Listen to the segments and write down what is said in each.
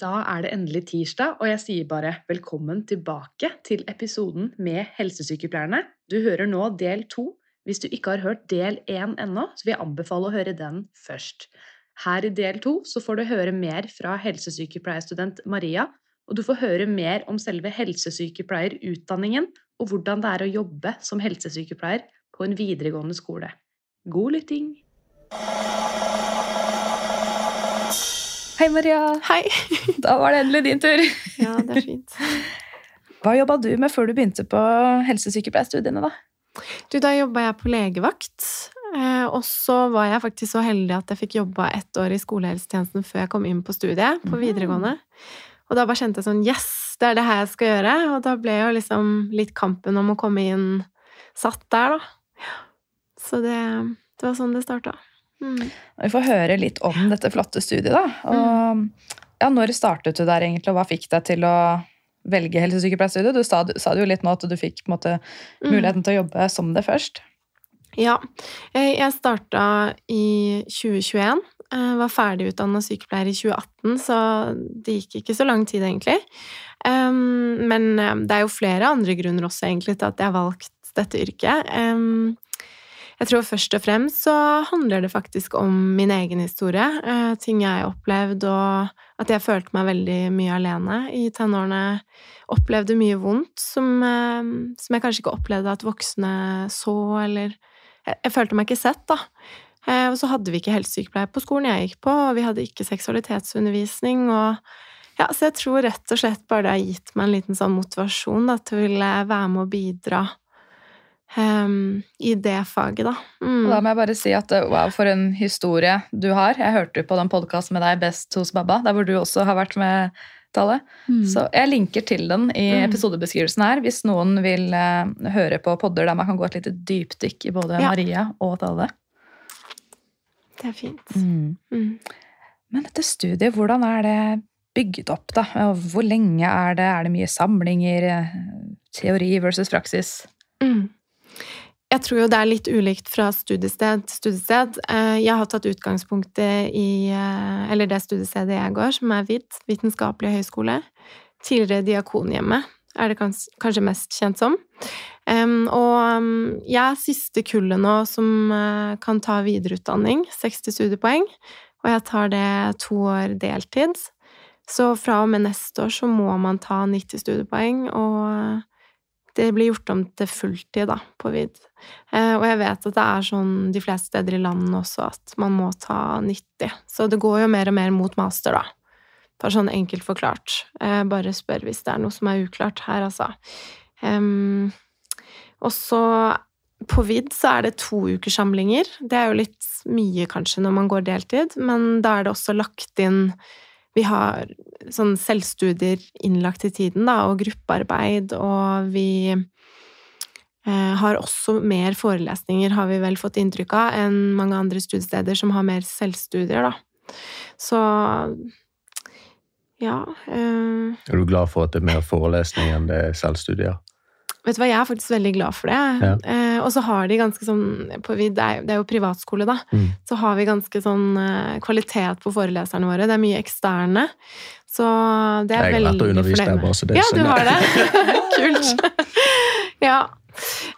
Da er det endelig tirsdag, og jeg sier bare velkommen tilbake til episoden med helsesykepleierne. Du hører nå del to. Hvis du ikke har hørt del én ennå, så vil jeg anbefale å høre den først. Her i del to så får du høre mer fra helsesykepleierstudent Maria, og du får høre mer om selve helsesykepleierutdanningen og hvordan det er å jobbe som helsesykepleier på en videregående skole. God lytting! Hei, Maria. Hei. Da var det endelig din tur. Ja, det er fint. Hva jobba du med før du begynte på helsesykepleierstudiene, da? Du, da jobba jeg på legevakt. Eh, og så var jeg faktisk så heldig at jeg fikk jobba ett år i skolehelsetjenesten før jeg kom inn på studiet på videregående. Og da bare kjente jeg sånn Yes, det er det her jeg skal gjøre. Og da ble jo liksom litt kampen om å komme inn satt der, da. Så det, det var sånn det starta. Mm. Vi får høre litt om dette flotte studiet. da. Og, ja, når startet du der, egentlig, og hva fikk deg til å velge helsesykepleierstudiet? Du sa, sa det jo litt nå at du fikk måte, muligheten til å jobbe som det først. Ja. Jeg starta i 2021. Jeg var ferdigutdanna sykepleier i 2018, så det gikk ikke så lang tid, egentlig. Men det er jo flere andre grunner også, egentlig, til at jeg har valgt dette yrket. Jeg tror først og fremst så handler det faktisk om min egen historie. Eh, ting jeg har opplevd, og at jeg følte meg veldig mye alene i tenårene. Opplevde mye vondt som, eh, som jeg kanskje ikke opplevde at voksne så, eller Jeg, jeg følte meg ikke sett, da. Eh, og så hadde vi ikke helsesykepleier på skolen jeg gikk på, og vi hadde ikke seksualitetsundervisning. og ja, Så jeg tror rett og slett bare det har gitt meg en liten sånn motivasjon da, til å være med og bidra um, i det faget, da. Mm. Da må jeg bare si at wow, for en historie du har. Jeg hørte jo på den podkasten med deg Best hos Babba, der hvor du også har vært med. Tale. Mm. Så jeg linker til den i mm. episodebeskrivelsen her, hvis noen vil uh, høre på podder der man kan gå et lite dypdykk i både ja. Maria og Tale. Det er fint. Mm. mm. Men dette studiet, hvordan er det bygget opp, da? Hvor lenge er det? Er det mye samlinger? Eh, teori versus praksis? Mm. Jeg tror jo det er litt ulikt fra studiested til studiested. Eh, jeg har tatt utgangspunktet i eh, Eller det studiestedet jeg går, som er VID, Vitenskapelig høgskole. Tidligere Diakonhjemmet er det kanskje mest kjent som. Og jeg er siste kullet nå som eh, kan ta videreutdanning, 60 studiepoeng, og jeg tar det to år deltid. Så fra og med neste år så må man ta 90 studiepoeng, og det blir gjort om til fulltid da, på VID. Eh, og jeg vet at det er sånn de fleste steder i landet også at man må ta 90. Så det går jo mer og mer mot master, da. Bare sånn enkelt forklart. Eh, bare spør hvis det er noe som er uklart her, altså. Og så på VID så er det to ukerssamlinger. Det er jo litt mye, kanskje, når man går deltid, men da er det også lagt inn vi har sånn selvstudier innlagt i tiden, da, og gruppearbeid, og vi eh, har også mer forelesninger, har vi vel fått inntrykk av, enn mange andre studiesteder som har mer selvstudier, da. Så ja eh, Er du glad for at det er mer forelesning enn det er selvstudier? Vet du hva, Jeg er faktisk veldig glad for det. Ja. Eh, og så har de ganske sånn vi, det, er, det, er, jo privatskole, da. Mm. Så har vi ganske sånn eh, kvalitet på foreleserne våre. Det er mye eksterne. Så det er veldig fornøyd med. Jeg har vært og undervist der, bare så det Ja, du har det. Kult. ja.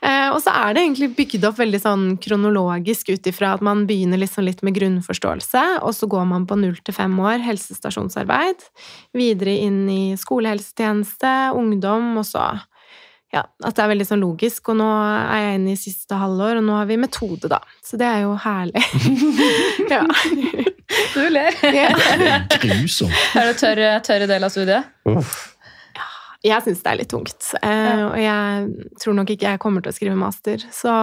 Eh, og så er det egentlig bygd opp veldig sånn kronologisk ut ifra at man begynner liksom litt med grunnforståelse, og så går man på null til fem år helsestasjonsarbeid, videre inn i skolehelsetjeneste, ungdom, og så ja, at det er veldig sånn logisk. Og nå er jeg inne i siste halvår, og nå har vi metode, da. Så det er jo herlig. ja. Du ler. Ja. Grusomt. Er det tørr, tørre del av studiet? Uff. Ja, jeg syns det er litt tungt. Eh, og jeg tror nok ikke jeg kommer til å skrive master, så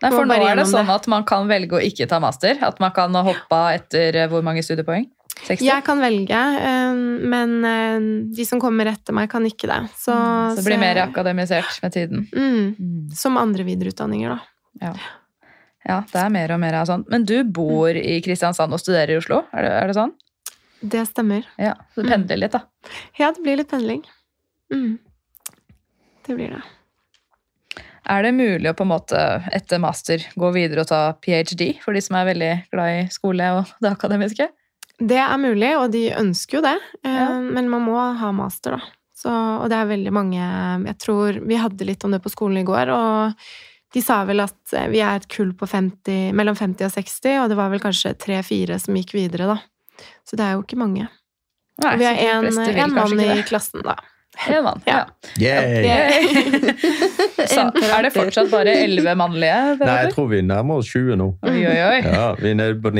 Nei, for nå er det sånn at man kan velge å ikke ta master? At man kan hoppe etter hvor mange studiepoeng? 60? Jeg kan velge, eh, men eh, de som kommer etter meg, kan ikke det. Så, mm, så det blir mer akademisert med tiden? Mm, mm. Som andre videreutdanninger, da. Ja. ja. det er mer og mer av sånn. Men du bor i Kristiansand og studerer i Oslo, er det, er det sånn? Det stemmer. Ja, Så du mm. pendler litt, da? Ja, det blir litt pendling. Mm. Det blir det. Er det mulig å på en måte etter master gå videre og ta ph.d. for de som er veldig glad i skole og det akademiske? Det er mulig, og de ønsker jo det. Eh, Ja. Men man må ha master, da. Så, og det er veldig mange Jeg tror Vi hadde litt om det på skolen i går, og de sa vel at eh, vi er et kull på 50, mellom 50 og 60, og det var vel kanskje tre-fire som gikk videre, da. Så det er jo ikke mange. Nei, vi har én mann i klassen, da. En mann, ja. Ja. Er det fortsatt bare elleve mannlige? Nei, jeg tror vi nærmer oss 20 nå. Oi, oi, oi. Ja, Vi er nede på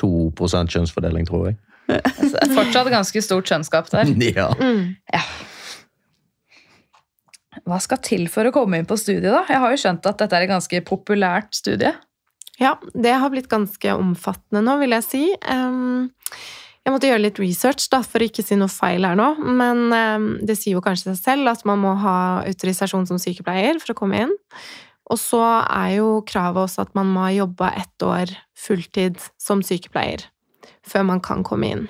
99,2% kjønnsfordeling, tror jeg. Er fortsatt ganske stort kjønnsgap der. Ja. Mm. Hva skal til for å komme inn på studiet, da? Jeg har jo skjønt at dette er et ganske populært studie. Ja, det har blitt ganske omfattende nå, vil jeg si. Jeg måtte gjøre litt research da, for å ikke si noe feil her nå, men det sier jo kanskje seg selv at man må ha autorisasjon som sykepleier for å komme inn. Og så er jo kravet også at man må ha jobba ett år fulltid som sykepleier før man kan komme inn.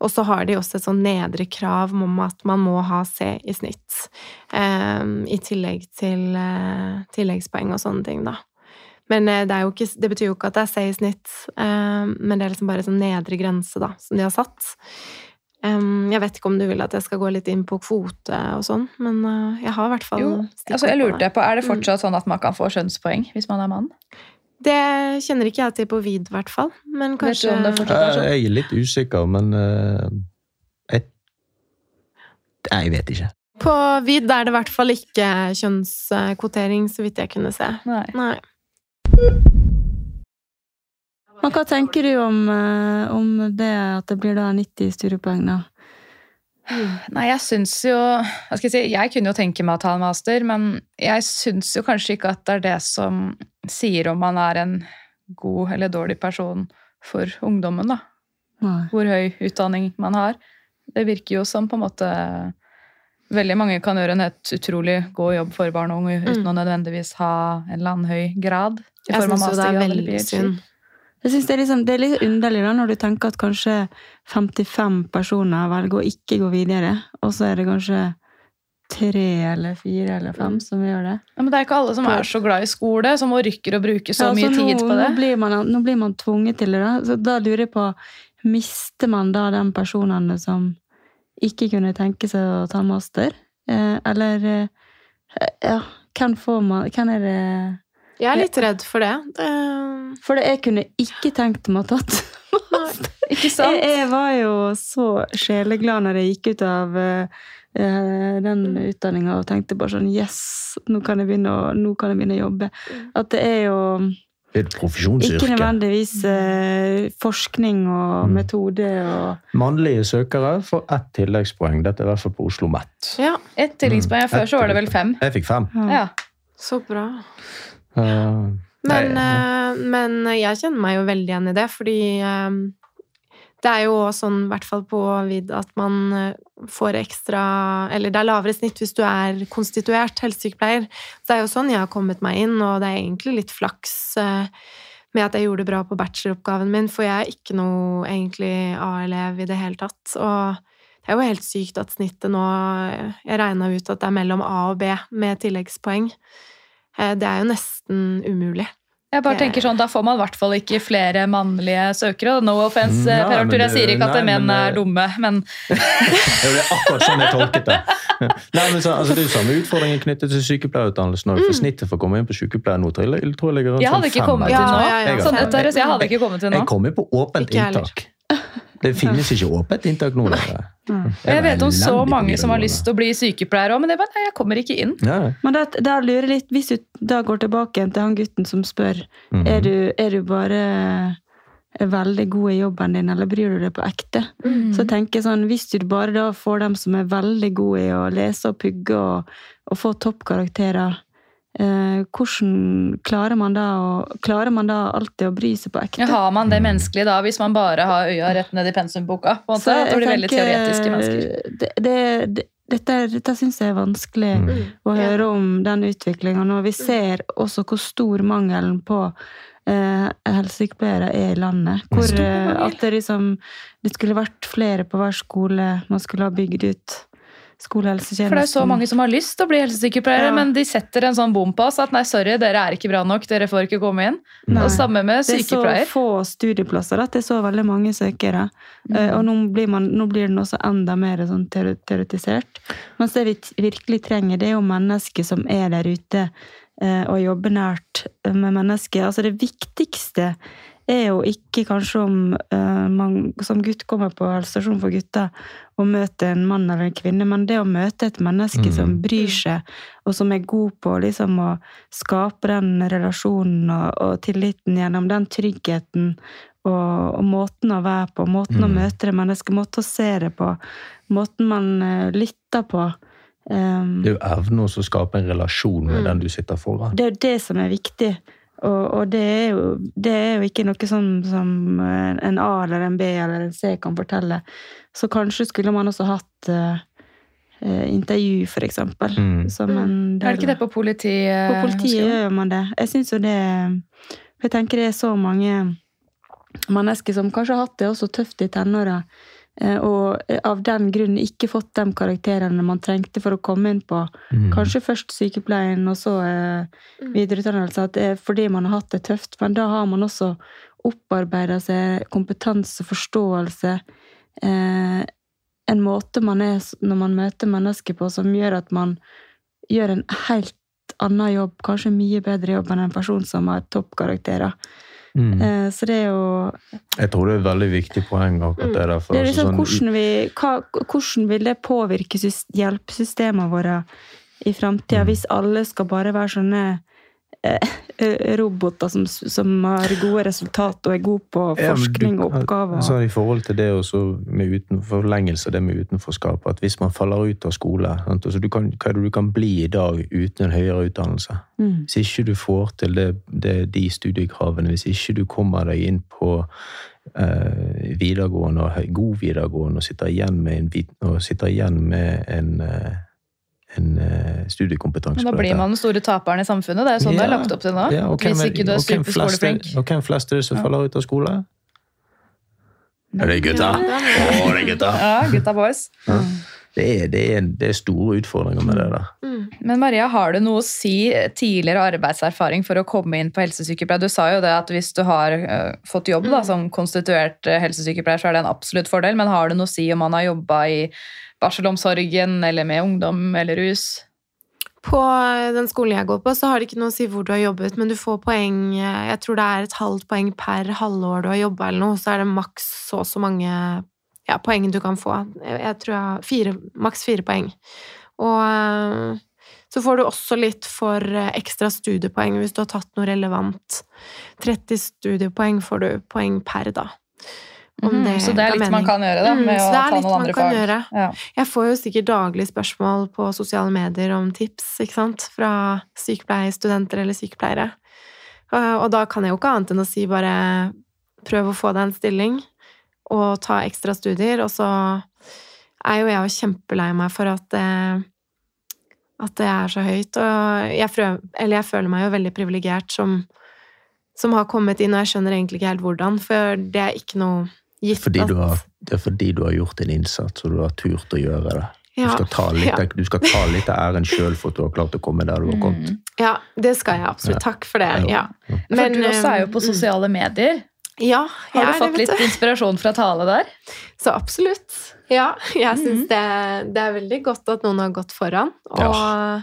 Og så har de også et sånn nedre krav om at man må ha C i snitt, em, i tillegg til eh, tilleggspoeng og sånne ting, da. Men eh, det, ikke, det betyr jo ikke at det er C i snitt, eh, men det er liksom bare en sånn nedre grense da, som de har satt. Jeg vet ikke om du vil at jeg skal gå litt inn på kvote og sånn, men eh, jeg har i hvert fall Jo, altså jeg lurte på, Er det fortsatt sånn at man kan få skjønnspoeng hvis man er mann? Det kjenner ikke jeg til på vid, i hvert fall. Men kanskje om det er sånn? Jeg er litt usikker, men eh, jeg, Nei, jeg vet ikke. På vid er det i hvert fall ikke kjønnskvotering, så vidt jeg kunne se. Nei. Nei. Men hva tenker du om, eh, om det at det blir da 90 studiepoeng, da? Nei, jeg syns jo hva skal Jeg si, jeg kunne jo tenke meg å ta en master, men jeg syns jo kanskje ikke at det er det som sier om man er en god eller dårlig person for ungdommen, da. Nei. Hvor høy utdanning man har. Det virker jo som på en måte Veldig mange kan gjøre en helt utrolig god jobb for barn og unge uten Mm. å nødvendigvis ha en eller annen høy grad. i Jeg form av syns jo det er mastergrad eller PhD. Jeg synes det, er liksom, det er litt underlig da, når du tenker at kanskje 55 personer velger å ikke gå videre, og så er det kanskje tre eller fire eller fem som gjør det. Ja, men det er ikke alle som er så glad i skole, som orker å bruke så Ja, mye nå, tid på det. Nå blir, man, nå blir man tvunget til det. Da. Så da lurer jeg på Mister man da de personene som ikke kunne tenke seg å ta master? Eh, eller eh, Ja, hvem får man Hvem er det Jeg er litt redd for det. det For det, jeg kunne ikke tenkt meg å tatt Ikke sant? Jeg, jeg var jo så sjeleglad når jeg gikk ut av eh, eh, den utdanninga og tenkte bare sånn Yes, nå kan jeg begynne å, nå kan jeg begynne å jobbe. At det er jo et ikke nødvendigvis eh, forskning og Mm. metode og Mannlige søkere får ett tilleggspoeng. Dette er i hvert fall på Oslo Met. Ja, ett tilleggspoeng. Før Før så var det vel fem. Jeg fikk fem. Ja. så bra. Men, nei, ja. men jeg kjenner meg jo veldig igjen i det, fordi eh, det er jo sånn, i hvert fall på vid, at man eh, får ekstra Eller det er lavere snitt hvis du er konstituert helsesykepleier. Så det er jo sånn jeg har kommet meg inn, og det er egentlig litt flaks eh, med at jeg gjorde det bra på bacheloroppgaven min, for jeg er ikke noe egentlig A-elev i det hele tatt. Og det er jo helt sykt at snittet nå Jeg regna ut at det er mellom A og B med tilleggspoeng. Eh, Det er jo nesten umulig. Jeg bare tenker sånn, Da får man i hvert fall ikke flere mannlige søkere. No offense, Nei, Per Arthur. Jeg sier ikke at nei, menn men, er eh, dumme, men det er akkurat sånn jeg tolket det. Nei, men så, altså, det er jo samme utfordringen knyttet til sykepleierutdannelsen. Mm. For snittet for å komme inn på sykepleier nå tror jeg, tror jeg ligger rundt jeg hadde sånn ikke fem kommet eller til Ja, nå. Jeg Sånn, jeg hadde ikke kommet til nå. Jeg kom inn på åpent inntak. Det finnes ikke åpent inntak nå. Jeg vet om så mange som har lyst til å bli sykepleier òg, men det er bare, nei, jeg kommer ikke inn. ja. Men da, da lurer litt Hvis du da går tilbake til han gutten som spør Mhm. er, du, er du bare veldig god i jobben din, eller bryr du deg på ekte? Mm. Så tenker jeg sånn, Hvis du bare da får dem som er veldig gode i å lese og pugge og, og få toppkarakterer, eh, hvordan klarer man da å, klarer man da alltid å bry seg på ekte? Ja, har man det menneskelige da, hvis man bare har øya rett ned i pensumboka? på en måte, Så At det blir veldig tenker, teoretiske mennesker. Det, det, det, dette, dette syns jeg er vanskelig Mm. å høre om den utviklinga når vi ser også hvor stor mangelen på eh, helsesykepleiere er i landet. Hvor eh, at det liksom Det skulle vært flere på hver skole, man skulle ha bygd ut skolehelsetjenesten. For det er så mange som har lyst til å bli helsesykepleiere, Ja. men de setter en sånn bom på oss at nei, sorry, dere er ikke bra nok, dere får ikke komme inn. Nei. Og samme med sykepleier. Det er så få studieplasser at det er så veldig mange søkere. Mm. Og nå blir, man, nå blir den også enda mer sånn teoretisert. Mens det vi virkelig trenger, det er jo mennesker som er der ute eh, og jobber nært eh, med mennesker. Altså det viktigste er jo ikke kanskje om uh, man som gutt kommer på helsestasjonen for gutter og møter en mann eller en kvinne, men det å møte et menneske som Mm. bryr seg, og som er god på liksom å skape den relasjonen og, og tilliten gjennom den tryggheten og, og måten å være på, måten å Mm. møte det mennesket, måten å se det på, måten man uh, lytter på. Um, Det er jo evnen å skape en relasjon med Mm. den du sitter foran. det er jo det som er viktig. Og, og det, er jo, det er jo ikke noe sånn som eh, en A eller en B eller en C kan fortelle. Så kanskje skulle man også hatt eh, eh, intervju, for eksempel. Mm. Som en del Er det ikke det på politiet? På politiet gjør man det. Jeg syns jo det jeg tenker det er så mange mennesker som kanskje har hatt det også tøft i tenåra, og av den grunn ikke fått de karakterene man trengte for å komme inn på Mm. Kanskje først sykepleien, og så eh, videreutdannelse. At det er fordi man har hatt det tøft. Men da har man også opparbeida seg kompetanse, forståelse. Eh, en måte man er når man møter mennesker på, som gjør at man gjør en helt annen jobb, kanskje mye bedre jobb enn en person som har toppkarakterer. Mm. Eh, så det er jo Jeg tror det er et veldig viktig poeng akkurat det der. For det er altså liksom sånn- hvordan, vi, hva, hvordan vil det påvirke sys- hjelpesystemene våre i framtida, Mm. hvis alle skal bare være sånne roboter som, som har gode resultat og er gode på forskning og oppgaver? Altså, I forhold til det også med uten, forlengelse det med utenforskap, at hvis man faller ut av skole sant? Altså, du kan, Hva er det du kan bli i dag uten en høyere utdannelse? Mm. Hvis ikke du får til det, det, de studiekravene, hvis ikke du kommer deg inn på eh, videregående, og god videregående, og sitter igjen med en, og sitter igjen med en, eh, en eh, studiekompetanse Men da blir man den store taperen i samfunnet. Det er jo sånn det er lagt opp til nå. Ja, og hvem Hvis ikke du er superskoleflink. Og hvem flest er det som faller ut av skole? Er det gutta? Ja, Å, det er gutta! Ja, gutta boys. Ja. Det, er, det, er, det er store utfordringer med det der. Mm. Men Maria, har du noe å si tidligere arbeidserfaring for å komme inn på helsesykepleier? Du sa jo det at hvis du har eh, fått jobb da, som konstituert eh, helsesykepleier, så er det en absolutt fordel. Men har det noe å si om man har jobba i barselomsorgen eller med ungdom eller rus? På den skolen jeg går på, så har det ikke noe å si hvor du har jobbet, men du får poeng Jeg tror det er et halvt poeng per halvår du har jobba, eller noe, så er det maks så og så mange ja, poeng du kan få. Jeg, tror jeg har fire, maks fire poeng. Og eh, så får du også litt for eh, ekstra studiepoeng hvis du har tatt noe relevant. 30 studiepoeng får du poeng per, da. Mhm, det så det er litt litt man kan gjøre da, Mm, med å ta noen andre fag. Ja. Jeg får jo sikkert daglig spørsmål på sosiale medier om tips, ikke sant, fra sykepleierstudenter eller sykepleiere. Og da kan jeg jo ikke annet enn å si bare prøv å få deg en stilling og ta ekstra studier, og så er jo jeg jo kjempelei meg for at det, at det er så høyt, og jeg, frø, eller jeg føler meg jo veldig privilegert som, som har kommet inn, og jeg skjønner egentlig ikke helt hvordan, for det er ikke noe gitt Fordi at du har, det er fordi du har gjort en innsats, og du har turt å gjøre det. Du skal ta litt, ja. du skal ta litt av æren sjøl for at du har klart å komme der du har kommet. Mm. Ja, det skal jeg absolutt. Takk for det. Ja. For du også er jo på mm, sosiale medier. Ja, jeg Har du fått litt inspirasjon fra Tale der? Så absolutt. Ja, jeg Mhm. syns det, det er veldig godt at noen har gått foran. Og Ja.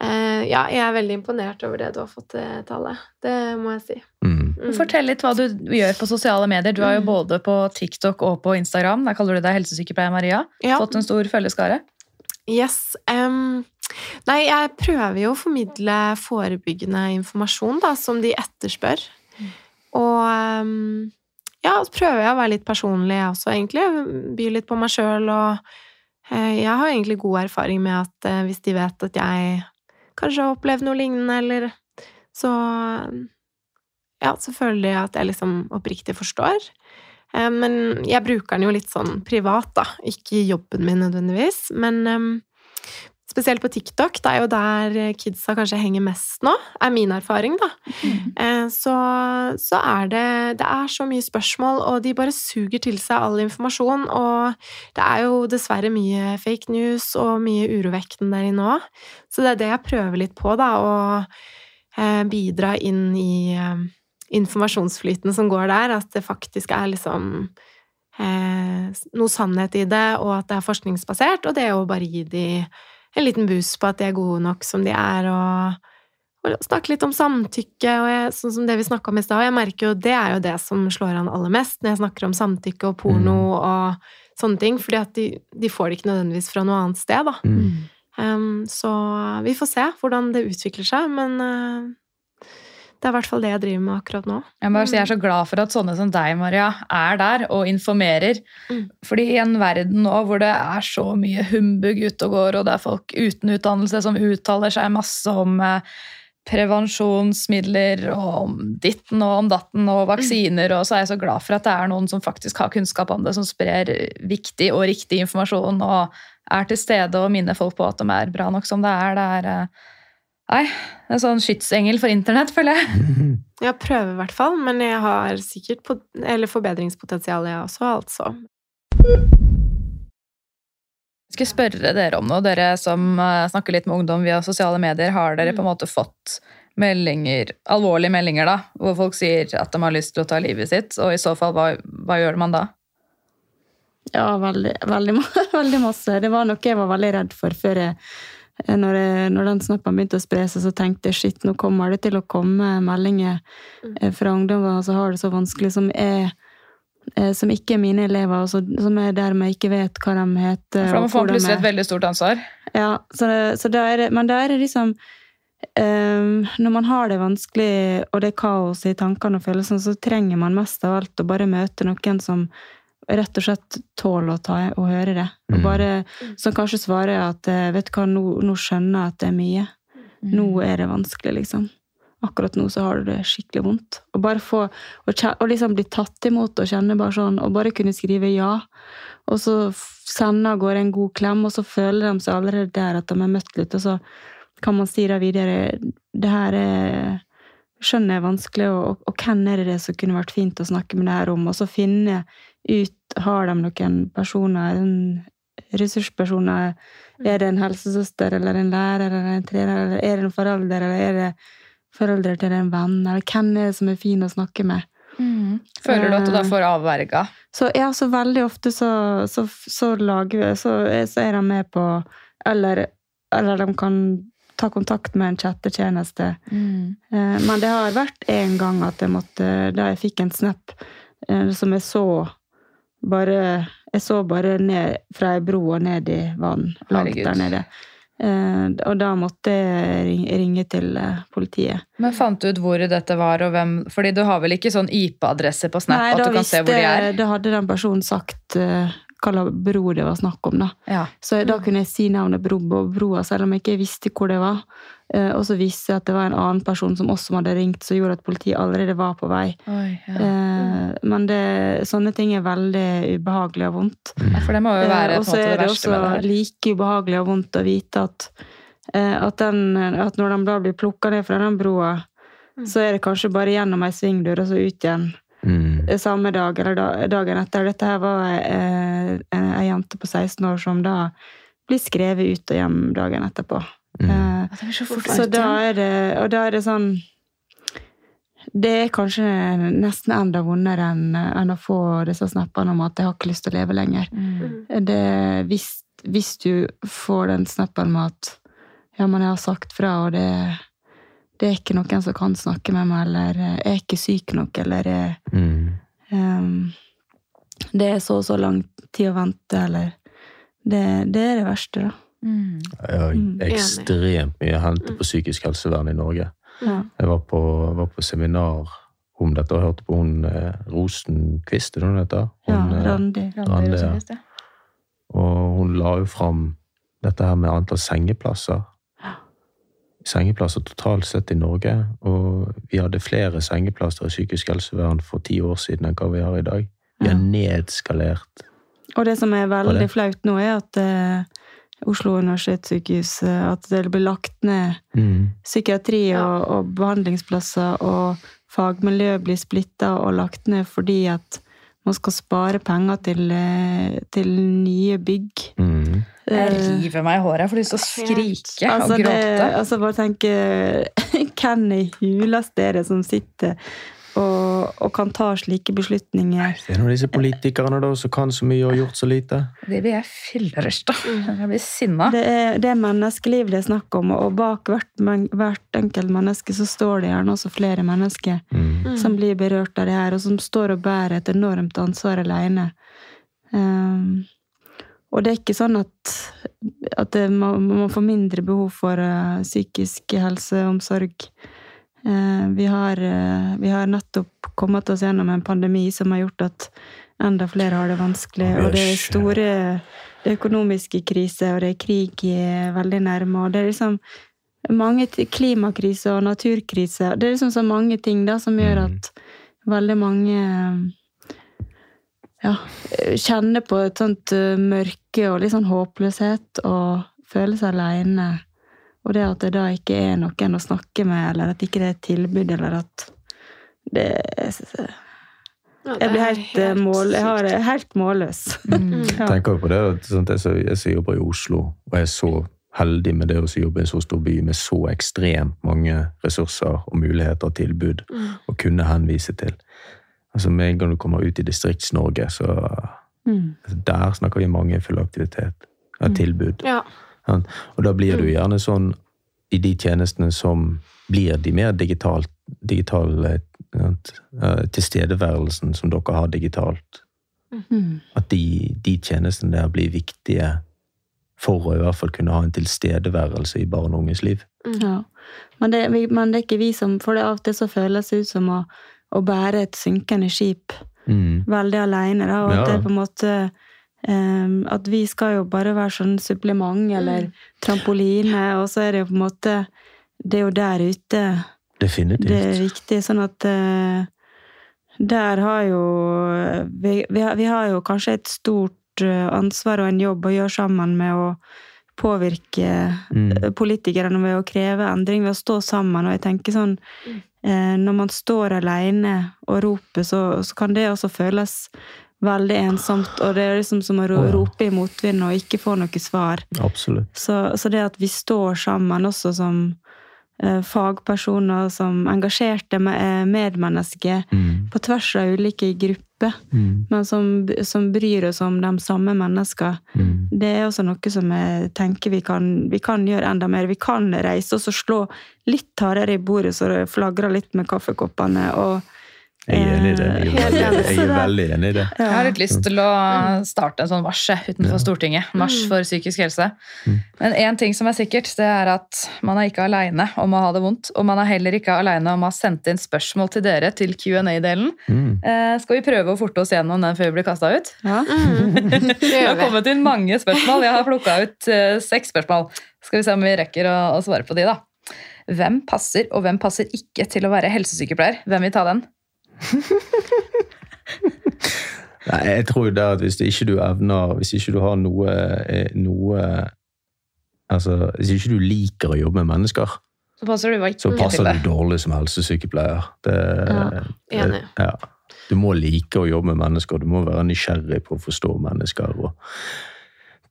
eh, ja, jeg er veldig imponert over det du har fått til, Tale. Det må jeg si. Mm. Mm. Fortell litt hva du gjør på sosiale medier. Du er jo Mm. både på TikTok og på Instagram. Der kaller du deg helsesykepleier Maria. Ja. Fått en stor følgeskare. Yes. Um, nei, jeg prøver jo å formidle forebyggende informasjon, da, som de etterspør. Og em, ja, så prøver jeg å være litt personlig, jeg også, egentlig. By litt på meg sjøl. Og eh, jeg har egentlig god erfaring med at eh, hvis de vet at jeg kanskje har opplevd noe lignende, eller så Ja, så føler de at jeg liksom oppriktig forstår. Eh, Men jeg bruker den jo litt sånn privat, da. Ikke i jobben min nødvendigvis. Men em, Spesielt på TikTok, det er jo der kidsa kanskje henger mest nå, er min erfaring, da. Mm. så, så er det Det er så mye spørsmål, og de bare suger til seg all informasjon. Og det er jo dessverre mye fake news og mye urovekkende der inne òg. Så det er det jeg prøver litt på, da, å eh, bidra inn i eh, informasjonsflyten som går der, at det faktisk er liksom noe sannhet i det, og at det er forskningsbasert, og det å bare gi de en liten boost på at de er gode nok som de er, og, og snakke litt om samtykke, og jeg, sånn som det vi snakka om i stad. Jeg merker jo det er jo det som slår an aller mest når jeg snakker om samtykke og porno mm. og sånne ting, fordi at de, de, får det ikke nødvendigvis fra noe annet sted, da. Mm. Um, så vi får se hvordan det utvikler seg, men uh, det er i hvert fall det jeg driver med akkurat nå. Jeg, si, jeg er så glad for at sånne som deg, Maria, er der og informerer. Mm. Fordi i en verden nå hvor det er så mye humbug ute og går, og det er folk uten utdannelse som uttaler seg masse om eh, prevensjonsmidler og om ditten og om datten og vaksiner, og så er jeg så glad for at det er noen som faktisk har kunnskap om det, som sprer viktig og riktig informasjon og er til stede og minner folk på at de er bra nok som det er. Det er eh, Nei, det er sånn skytsengel for internett, føler jeg. Jeg prøver i hvert fall, men jeg har sikkert forbedringspotensial, jeg også, altså. Jeg skal spørre dere om noe. Dere som eh, snakker litt med ungdom via sosiale medier, har dere på en måte fått meldinger, alvorlige meldinger da, hvor folk sier at de har lyst til å ta livet sitt? Og i så fall, hva, hva gjør man da? Ja, veldig, veldig, veldig masse. Det var noe jeg var veldig redd for før jeg når, jeg, når, den snappen begynte å spre seg, så tenkte jeg shit, nå kommer det til å komme meldinger mm. eh, fra ungdommer som har det så vanskelig, som er eh, som ikke er mine elever, og som er dermed ikke vet hva de heter. For da får man plutselig et veldig stort ansvar. Ja, så, det, så da det, men da er det liksom um, Når man har det vanskelig, og det er kaos i tankene og følelsene, så trenger man mest av alt å bare møte noen som rett og slett tåle å ta og høre det. Og mm. bare, Som kanskje svarer at eh, vet du hva, nå, nå skjønner jeg at det er mye. Mm. Nå er det vanskelig, liksom. Akkurat nå så har du det skikkelig vondt. Og bare få og liksom bli tatt imot og kjenne bare sånn, og bare kunne skrive ja. Og så sende av gårde en god klem, og så føler de seg allerede der at de har møtt litt, og så kan man si det videre Det her er skjønner jeg vanskelig, og, og, hvem er det som kunne vært fint å snakke med det her om? Og så finne ut Har de noen personer, en ressurspersoner? Er det en helsesøster eller en lærer eller en trener, eller er det en forelder, eller er det foreldre til en venn, eller hvem er det som er fin å snakke med? Mm. Føler du at du da får avverga? Så, ja, så veldig ofte så, så, så lager så, så, er de med på Eller, eller de kan ta kontakt med en chattetjeneste. Mm. Eh, men det har vært en gang at jeg måtte Da jeg fikk en snap eh, som jeg så bare Jeg så bare ned fra ei bro og ned i vann. Langt Herregud. der nede. Eh, og da måtte jeg ringe til politiet. Men fant du ut hvor dette var, og hvem Fordi du har vel ikke sånn IP-adresse på Snap? Nei, at du kan se hvor de er? Da hadde den personen sagt hva bro det var snakk om. da. Ja. Så da kunne jeg si navnet bro og broa, selv om jeg ikke visste hvor det var. Eh, og så viste jeg at det var en annen person som også hadde ringt, som gjorde at politiet allerede var på vei. Oi, ja. eh, men det, sånne ting er veldig ubehagelig og vondt. Ja, for det må jo være eh, Og så er det også like ubehagelig og vondt å vite at, eh, at, den, at når de da blir plukka ned fra den broa, mm. så er det kanskje bare gjennom ei svingdør og så ut igjen. Mm. Samme dag eller dagen etter. Dette her var eh, ei jente på 16 år som da blir skrevet ut og hjem dagen etterpå. Mm. Eh, så, så da er det Og da er det sånn Det er kanskje nesten enda vondere enn, enn å få disse snappene om at 'jeg har ikke lyst til å leve lenger'. Mm. Det, hvis, hvis, du får den snappen med at 'ja, men jeg har sagt fra', og det det er ikke noen som kan snakke med meg, eller jeg er ikke syk nok, eller mm. um, Det er så og så lang tid å vente, eller Det, det er det verste, da. Mm. Jeg har mm. ekstremt mye å hente på psykisk helsevern i Norge. Ja. Jeg var på, var på, seminar om dette og hørte på hun eh, Rosenkvist, er det hun heter? Hun, ja, Randi. Randi, Randi ja. Og hun la jo fram dette her med antall sengeplasser sengeplasser totalt sett i Norge. Og vi hadde flere sengeplasser i psykisk helsevern for ti år siden enn hva vi har i dag. Vi har nedskalert. Og det som er veldig flaut nå, er at Oslo universitetssykehus eh, at det blir lagt ned Mm. psykiatri og, og behandlingsplasser, og fagmiljø blir splitta og lagt ned fordi at man skal spare penger til, eh, til nye bygg. Mm. Jeg Eh, river meg i håret. Jeg får lyst til å skrike Altså, og det, gråte. altså bare tenke Hvem i huleste er det som sitter og, og kan ta slike beslutninger? Det er noen av disse politikerne da, som kan så mye og har gjort så lite. Det blir jeg fyllerøsta. Jeg blir sinna. Det er, det er menneskeliv det er snakk om, og bak hvert, men- hvert enkelt menneske så står det gjerne også flere mennesker Mm. som blir berørt av det her, og som står og bærer et enormt ansvar alene. Um, og det er ikke sånn at, at det, man, man får mindre behov for uh, psykisk helseomsorg. Uh, vi, har, uh, vi har nettopp kommet oss gjennom en pandemi som har gjort at enda flere har det vanskelig. Og det er store det er økonomiske kriser, og det er krig eh, veldig nærme. Og det er liksom mange klimakriser og naturkriser. Det er liksom så mange ting da som gjør Mm. at veldig mange ja, kjenner på et sånt eh, mørke og litt sånn håpløshet og føler seg aleine. Og det at det da ikke er noen å snakke med, eller at ikke det er et tilbud, eller at det jeg synes Jeg blir helt, helt, eh, mål... Jeg har det helt målløs. Mm. Ja. tenker på det, at sånn, jeg, som- jeg som jobber i Oslo, og jeg er så heldig med det å jobbe i en så stor by med så ekstremt mange ressurser og muligheter og tilbud Mm. å kunne henvise til. Altså Med en gang du kommer ut i Distrikts-Norge, så Mm. altså, der snakker vi mange full aktivitet. Ja, Mm. tilbud. Ja. Og da blir du gjerne sånn i de tjenestene som blir de mer digitalt, digitale eh, tilstedeværelsen som dere har digitalt. Mm. At de, de tjenestene der blir viktige for å i hvert fall kunne ha en tilstedeværelse i barn og unges liv. Mm. Ja. Men det, men det er ikke vi som For det av og til så føles det ut som å, å bære et synkende skip Mm. veldig alene. Da, og at det er på en måte em, At vi skal jo bare være sånn supplement eller Mm. trampoline, og så er det jo på en måte Det er jo der ute Definitivt. det er viktig. Sånn at uh, der har jo vi, vi, har, vi har jo kanskje et stort eh, ansvar og en jobb å gjøre sammen med å påvirke Mm. politikerne ved å kreve endring, ved å stå sammen. Og jeg tenker sånn uh, Når man står alene og roper, så, så kan det også føles veldig ensomt. Og det er liksom som å rope i motvind og ikke få noe svar. Absolutt. Så, så det at vi står sammen også som eh, fagpersoner, som engasjerte eh, medmennesker Mm. på tvers av ulike grupper, Mm. men som, som bryr oss om de samme mennesker, Mm. det er også noe som jeg tenker vi kan, vi kan gjøre enda mer. Vi kan reise oss og slå litt hardere i bordet så det flagrer litt med kaffekoppene. og Jeg er enig i det. Jeg er veldig, enig. jeg er veldig enig i det. Jeg har litt lyst til å starte en sånn marsj utenfor Stortinget. Marsj Mm. for psykisk helse. Mm. Men én ting som er sikkert, det er at man er ikke aleine om å ha det vondt. Og man er heller ikke aleine om å ha sendt inn spørsmål til dere til Q&A-delen. Mm. Eh, skal vi prøve å forte oss gjennom den før vi blir kasta ut? Ja. Det har kommet inn mange spørsmål. Jeg har plukka ut eh, seks spørsmål. Skal vi se om vi rekker å, å svare på de, da. Hvem passer, og hvem passer ikke til å være helsesykepleier? Hvem vil ta den? Nei, jeg tror jo det at hvis ikke du evner Hvis ikke du har noe, eh, noe Altså, hvis ikke du liker å jobbe med mennesker, Så passer du så passer du dårlig som helsesykepleier. Det, Ja, enig. Ja. Du må like å jobbe med mennesker, du må være nysgjerrig på å forstå mennesker. Og,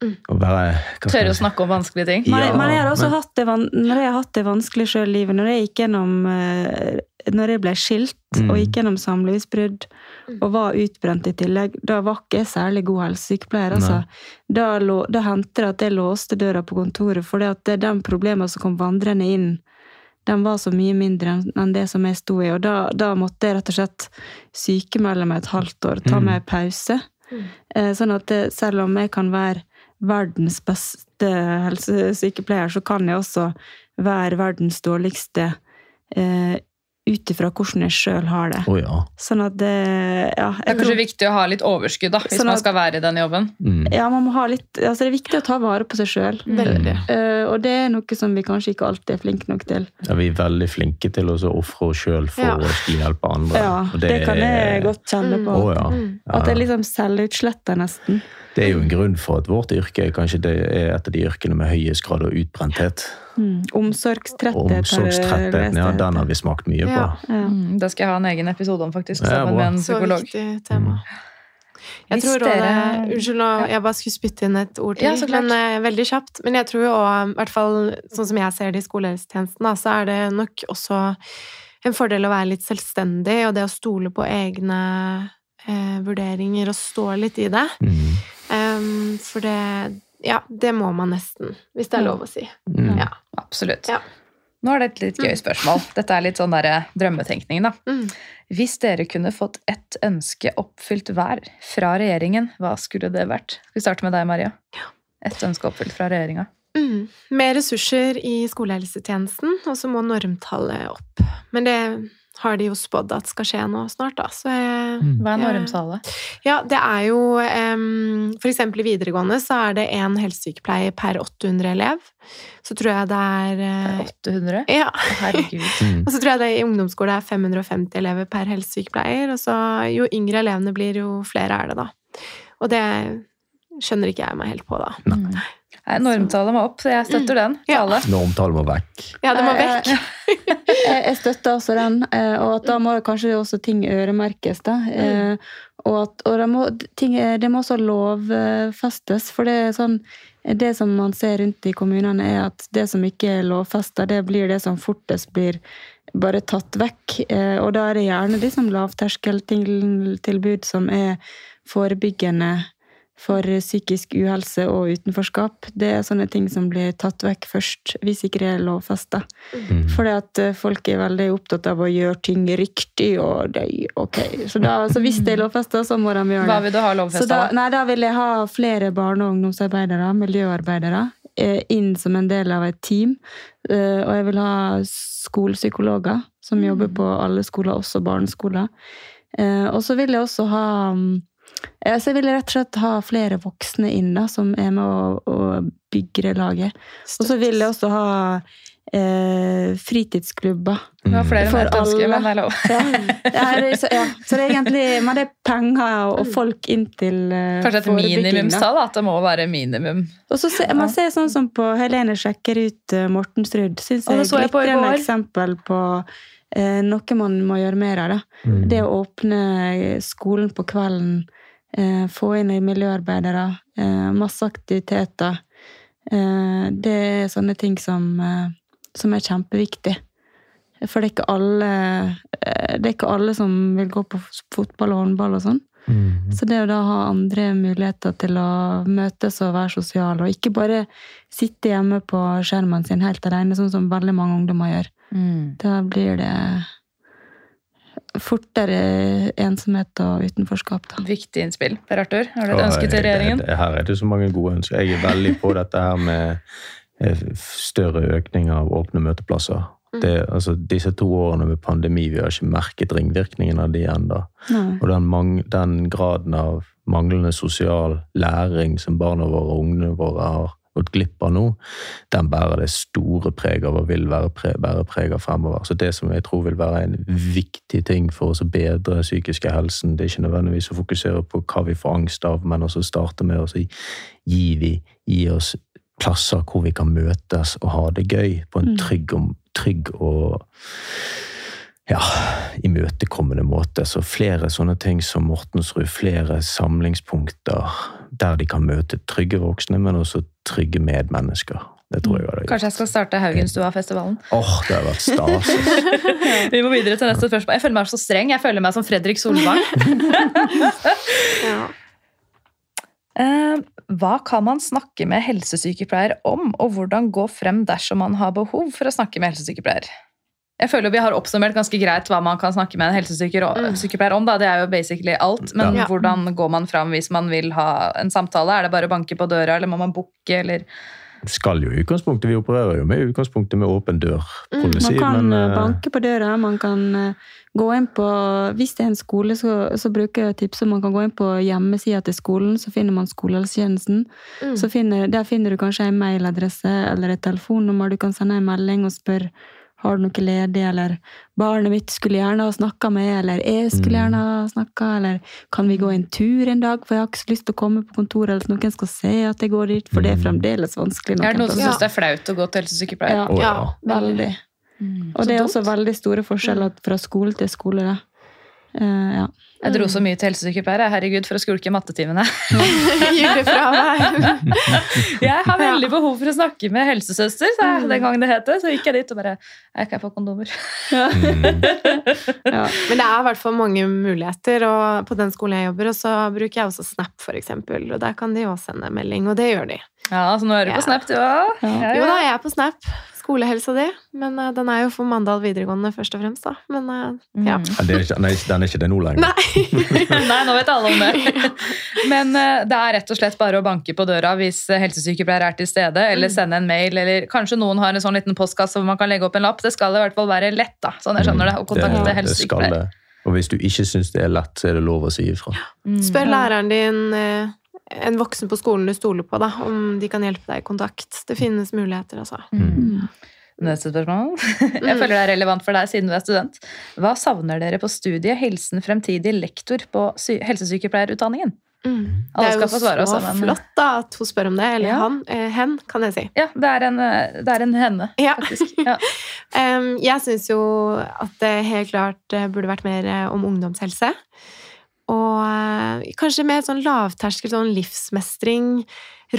Mm. og være Tørre å snakke om vanskelige ting. Ja, men jeg har også men- hatt det, van- når jeg har hatt det vanskelig sjøl i livet, når jeg gikk gjennom eh, Når jeg ble skilt Mm. og gikk gjennom samlivsbrudd Mm. og var utbrent i tillegg, da var ikke jeg særlig god helsesykepleier. Altså. Da, lå, da hendte det at jeg låste døra på kontoret, for det er de problemene som kom vandrende inn, de var så mye mindre enn det som jeg sto i. Og da, da måtte jeg rett og slett sykemelde meg et halvt år, ta Mm. meg en pause. Mm. Eh, Sånn at det, selv om jeg kan være verdens beste helsesykepleier, så kan jeg også være verdens dårligste eh, ut ifra hvordan jeg sjøl har det. Oh, ja. Sånn at det Ja, Det er kanskje tror, viktig å ha litt overskudd da, hvis Sånn man skal være i den jobben. Mm. ja, man må ha litt Altså, det er viktig å ta vare på seg sjøl. Veldig. og det er noe som vi kanskje ikke alltid er flinke nok til. Ja, vi er veldig flinke til å så ofre oss sjøl for Ja. å skulle hjelpe andre. Ja, og det, kan jeg godt kjenne Mm. på. Å ja. Mm. ja. At det er liksom selvutsletter, nesten. Det Det er jo en grunn for at vårt yrke kanskje det er et av de yrkene med høyest grad av utbrenthet. Mm. Omsorgstretthet. har Omsorgstrettheten, ja, den har vi smakt mye på. Ja. Ja. Mm, det skal jeg ha en egen episode om, faktisk. Ja, Sammen med en Så viktig tema. Jeg Hvis tror dere- også, Unnskyld, nå, jeg bare skulle spytte inn et ord til, Ja, men eh, veldig kjapt. Men jeg tror jo òg, i hvert fall sånn som jeg ser det i skolehelsetjenesten, så er det nok også en fordel å være litt selvstendig, og det å stole på egne eh, vurderinger og stå litt i det. Mm. Um, for det Ja, det må man nesten, hvis det er lov å si. Mm. Ja. Absolutt. Ja. Nå er det et litt gøy spørsmål. Dette er litt sånn der drømmetenkning, da. Mm. Hvis dere kunne fått ett ønske oppfylt hver fra regjeringen, hva skulle det vært? Skal vi starte med deg, Maria? Ett ønske oppfylt fra regjeringa. Mm. Mer ressurser i skolehelsetjenesten, og så må normtallet opp. Men det har de jo spådd at skal skje nå snart, da. Så Mm. Hva er Ja. normtallet? Ja, det er jo um, For eksempel i videregående så er det én helsesykepleier per 800 elev. Så tror jeg det er eh, 800? Ja. Herregud. Mm. Og så tror jeg det i ungdomsskole er 550 elever per helsesykepleier. Og så jo yngre elevene blir, jo flere er det, da. Og det skjønner ikke jeg meg helt på, da. Mm. Nei, normtallet må opp, så jeg støtter den. Ja. Normtallet må vekk. Ja, det må vekk. Jeg, jeg støtter også den, eh, og at da må kanskje også ting øremerkes. da. Mm. Og, at, og det, må, ting, det må også lovfestes, for det er sånn det som man ser rundt i kommunene, er at det som ikke er lovfesta, det blir det som fortest blir bare tatt vekk. Eh, Og da er det gjerne liksom lavterskeltilbud som er forebyggende for psykisk uhelse og utenforskap. Det er sånne ting som blir tatt vekk først, hvis ikke det er lovfesta. Mm. Fordi at eh, folk er veldig opptatt av å gjøre ting riktig, og det ok. Så, da, så hvis det er lovfesta, så må de gjøre det. Hva vil du ha lovfesta? da, nei, da vil jeg ha flere barne- og ungdomsarbeidere, miljøarbeidere, eh, inn som en del av et team. Eh, Og jeg vil ha skolepsykologer som jobber på alle skoler, også barneskoler. Eh, Og så vil jeg også ha mm, så jeg vil rett og slett ha flere voksne inn da, som er med å, å bygge det laget. Og så vil jeg også ha eh, fritidsklubber. Du har flere enn For ett ønske, alle. men det er lov. Ja. Ja, så, ja. så det er egentlig men det er penger og folk inntil eh, Kanskje et minimumstall? At det må være minimum. Og så ser, Man ser sånn som på Helene sjekker ut uh, Mortensrud. Syns jeg er glitrende eksempel på eh, noe man må gjøre mer av. Da. Mm. Det å åpne skolen på kvelden, eh, få inn i miljøarbeidere, eh, masse aktiviteter. Eh, det er sånne ting som, eh, som er kjempeviktig. For det er ikke alle eh, Det er ikke alle som vil gå på fotball og håndball og sånn. Mm. Så det å da ha andre muligheter til å møtes og være sosiale, og ikke bare sitte hjemme på skjermen sin helt alene, sånn som veldig mange ungdommer gjør, da blir det fortere ensomhet og utenforskap, da. Viktig innspill. Per Arthur, har du et ønske til regjeringen? det- Her er det så mange gode ønsker. Jeg er veldig på dette her med eh, større økning av åpne møteplasser. Mm. Det, altså, disse to årene med pandemi, vi har ikke merket ringvirkningen av de ennå. Og den, mang, den graden av manglende sosial læring som barna våre og ungene våre har gått glipp av nå, den bærer det store preget av og vil være pre, bære preg av fremover. Så det som jeg tror vil være en viktig ting for oss å bedre psykiske helsen, det er ikke nødvendigvis å fokusere på hva vi får angst av, men også starte med å si gi, vi, gi oss plasser hvor vi kan møtes og ha det gøy på en Mm. trygg og, trygg og ja, imøtekommende måte. Så flere sånne ting som Mortensrud, flere samlingspunkter der de kan møte trygge voksne, men også trygge medmennesker. Det tror jeg hadde gjort. Kanskje jeg skal starte Haugenstua-festivalen? Åh, det har vært stas. Vi må videre til neste spørsmål. Jeg føler meg så streng. Jeg føler meg som Fredrik Solvang. Ja. Eh, Hva kan man snakke med helsesykepleier om, og hvordan gå frem dersom man har behov for å snakke med helsesykepleier? Jeg føler Vi har oppsummert ganske greit hva man kan snakke med en helsesykepleier om. Da. Det er jo basically alt. Men Ja. hvordan går man fram hvis man vil ha en samtale? Er det bare å banke på døra, eller må man booke? Eller? Skal jo i utgangspunktet, Vi opererer jo med utgangspunktet med åpen dør-policy. Man kan men, eh, eh, banke på døra, man kan eh, gå inn på Hvis det er en skole, så, så bruker jeg tipset man kan gå inn på hjemmesida til skolen, så finner man skolehelsetjenesten. Mm. Finner, der finner du kanskje en mailadresse eller et telefonnummer. Du kan sende en melding og spørre har du noe ledig, eller barnet mitt skulle gjerne ha snakka med, eller jeg skulle Mm. gjerne ha snakka, eller kan vi gå en tur en dag, for jeg har ikke så lyst til å komme på kontoret, eller at noen skal se at jeg går dit, for det er Mm. fremdeles vanskelig. Er det noen som syns det er flaut å gå til helsesykepleier? Ja, Ja, ja. veldig. Mm. Og det er også veldig store forskjeller fra skole til skole. Da. Eh, ja. Jeg dro så mye til helsesykepleiere herregud, for å skulke mattetimene. Jeg har veldig behov for å snakke med helsesøster, sa jeg den gangen det het det. Så gikk jeg dit og bare Jeg kan få kondomer. Mm. Ja. Men det er i hvert fall mange muligheter, og på den skolen jeg jobber, og så bruker jeg også Snap, for eksempel, og der kan de også sende melding, og det gjør de. Ja, så nå er du Ja. på Snap, du òg. Ja. Jo da, jeg er på Snap. Skolehelsa di. Men uh, den er jo for Mandal videregående, først og fremst, da. Men uh, ja. Mm. Ja, det er ikke, nei, den er ikke det nå lenger. Nei! Nei, nå vet alle om det. Men eh, det er rett og slett bare å banke på døra hvis helsesykepleier er til stede, eller Mm. sende en mail, eller kanskje noen har en sånn liten postkasse hvor man kan legge opp en lapp. Det skal i hvert fall være lett, da, sånn jeg skjønner det, å kontakte Mm. skal helsesykepleier. det. Og hvis du ikke syns det er lett, så er det lov å si ifra. Mm. Spør læreren din, en voksen på skolen du stoler på, da, om de kan hjelpe deg i kontakt. Det finnes muligheter, altså. Mm. Mm. Neste spørsmål. Jeg føler det er relevant for deg siden du er student. Hva savner dere på studiet Helsen fremtidig lektor på helsesykepleierutdanningen? Mm. Det er jo få svare så også, flott da, at hun spør om det. Eller Ja. han. Eh, hen, kan jeg si. Ja, det er en, eh, det er en henne, Ja. faktisk. Ja. Jeg syns jo at det helt klart eh, burde vært mer om ungdomshelse. Og eh, kanskje mer sånn lavterskel, sånn livsmestring,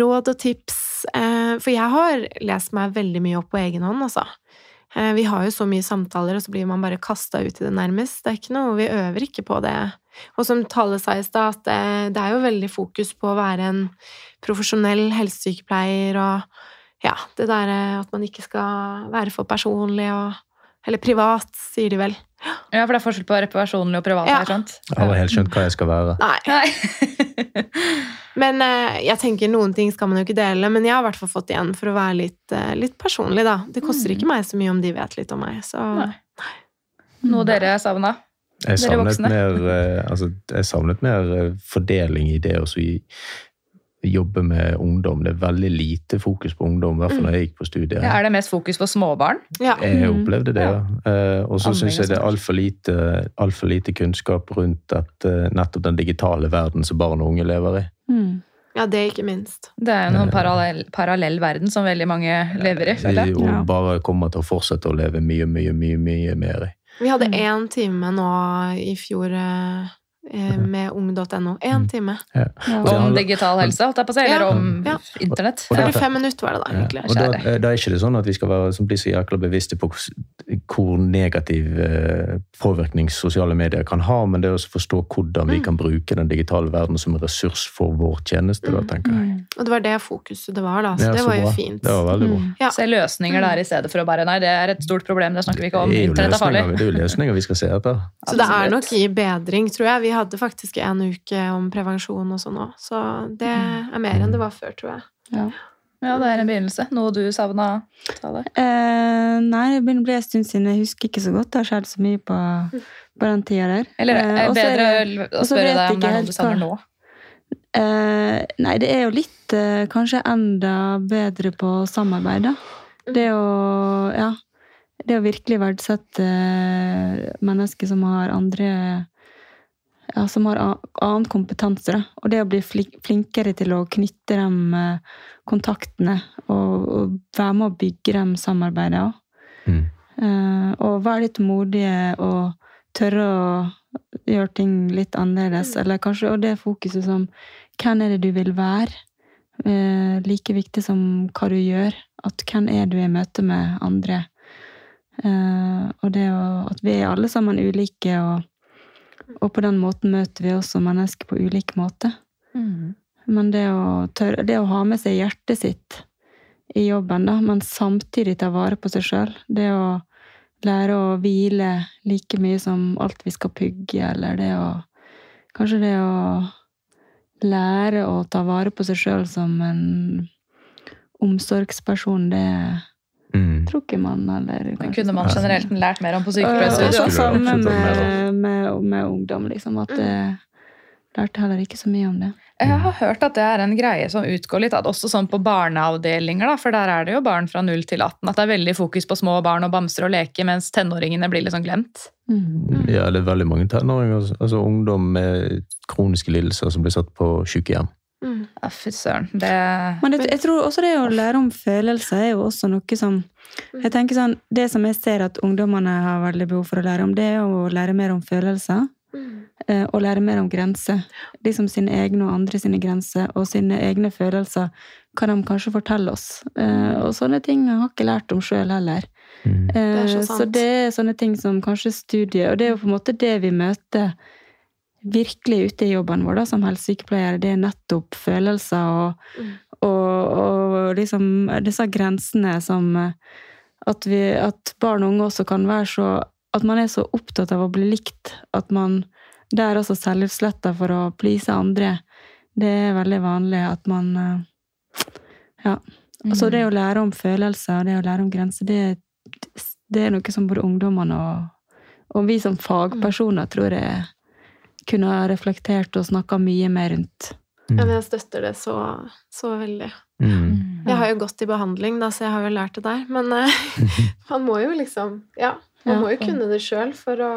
råd og tips. Eh, for jeg har lest meg veldig mye opp på egen hånd, altså. Eh, vi har jo så mye samtaler, og så blir man bare kasta ut i det nærmest. Det er ikke noe, Vi øver ikke på det. Og som tallet sa i stad, at det er jo veldig fokus på å være en profesjonell helsesykepleier og ja, det derre at man ikke skal være for personlig og Eller privat, sier de vel. Ja, for det er forskjell på personlig og privat. Ja. har jeg har helt skjønt hva jeg skal være. Nei. Nei. Men eh, jeg tenker noen ting skal man jo ikke dele, men jeg har i hvert fall fått igjen for å være litt, eh, litt personlig, da. Det koster ikke meg så mye om de vet litt om meg, så Nei. Noe dere savna? Jeg Dere savnet voksne. mer, eh, altså, jeg savnet mer fordeling i det å i gi- jobbe med ungdom. Det er veldig lite fokus på ungdom, i hvert fall når jeg gikk på studiet. Ja, er det mest fokus på småbarn? ja. Jeg Mm. opplevde det, ja. Eh, og så syns jeg det er altfor lite, alt for lite kunnskap rundt at, eh, nettopp den digitale verden som barn og unge lever i. Mm. ja, det ikke minst. Det er jo noen parallell, parallell verden som veldig mange lever i. føler jeg. Og bare kommer til å fortsette å leve mye, mye, mye, mye mer i. Vi hadde Mm. én time nå i fjor eh, eh, med ung.no. Én Mm. time. Ja. Om digital helse, holdt jeg på å si, eller om Ja. internett. Og det- Ja. 45 minutter var det da, egentlig. og da, eh, da er ikke det sånn at vi skal være, som blir så jækla bevisste på hvor- negativ eh, påvirkning sosiale medier kan ha, men det er også å forstå hvordan vi Mm. kan bruke den digitale verden som en ressurs for vår tjeneste, da, Mm. tenker jeg. Mm. Og det var det fokuset det var, da. Så Ja, det så var jo bra. fint. Det var veldig bra. Mm. Ja. Se løsninger der i stedet for å bare Nei, det er et stort problem, det snakker vi ikke om. Er Internett er farlig. det er jo løsninger vi skal se etter. Så det er nok i bedring, tror jeg. Vi hadde faktisk en uke om prevensjon og sånn òg, så det er mer enn det var før, tror jeg. Ja. Ja, det er en begynnelse. Noe du savna? Eh, nei, det begynner å bli en stund siden. Jeg husker ikke så godt. Det har skjedd så mye på, på den tida der. Eller Eh, er det så er bedre det- å spørre deg om det er noe du savner nå? Eh, nei, det er jo litt eh, Kanskje enda bedre på samarbeid, da. Det å Ja. Det å virkelig verdsette eh, mennesker som har andre ja, Som har annen kompetanse. Da. Og det å bli flinkere til å knytte de eh, kontaktene og, og være med å bygge de samarbeidene. Mm. Uh, og være litt modige og tørre å gjøre ting litt annerledes. Eller kanskje og det fokuset som hvem er det du vil være? Uh, like viktig som hva du gjør. At hvem er du i møte med andre? Uh, og det å, at vi er alle sammen ulike, og, og på den måten møter vi også mennesker på ulik måte. Mm. Men det å, tørre, det å ha med seg hjertet sitt i jobben, da, men samtidig ta vare på seg sjøl. Det å lære å hvile like mye som alt vi skal pugge, eller det å Kanskje det å lære å ta vare på seg sjøl som en omsorgsperson, det Mm. tror ikke man, eller Det kunne man generelt lært mer om på og sykepleierstudiet. skulle også du samme absolutt ha mer med, med, med ungdom, liksom. At Mm. jeg lærte heller ikke så mye om det. Jeg har hørt at det er en greie som utgår litt, at også sånn på barneavdelinger, da, for der er det jo barn fra 0 til 18, at det er veldig fokus på små barn og bamser og leker, mens tenåringene blir litt sånn glemt. Mm. Ja, det er veldig mange tenåringer, altså ungdom med kroniske lidelser som blir satt på sykehjem. Mm. Ja, fy søren. Det Men jeg, jeg tror også det å lære om følelser er jo også noe som Jeg tenker sånn, Det som jeg ser at ungdommene har veldig behov for å lære om, det er å lære mer om følelser. Mm. eh, Og lære mer om grenser. Liksom sine egne og andre sine grenser, og sine egne følelser kan de kanskje fortelle oss. Eh, Og sånne ting har jeg ikke lært om sjøl heller. Mm. er så Eh. Så det er sånne ting som kanskje studiet Og det er jo på en måte det vi møter virkelig ute i jobben vår da, som helsesykepleiere. Det er nettopp følelser og, Mm. og, og liksom disse grensene som eh, at, vi, at barn og unge også kan være så At man er så opptatt av å bli likt at man der også selvutsletter for å please andre. Det er veldig vanlig at man Ja. Ja. Så det å lære om følelser og det å lære om grenser, det, det er noe som både ungdommene og, og vi som fagpersoner tror jeg kunne ha reflektert og snakka mye mer rundt. Ja, men jeg støtter det så, så veldig. Mm. Jeg har jo gått i behandling, da, så jeg har jo lært det der. Men eh, man må jo liksom Ja, man Ja. må jo kunne det sjøl for å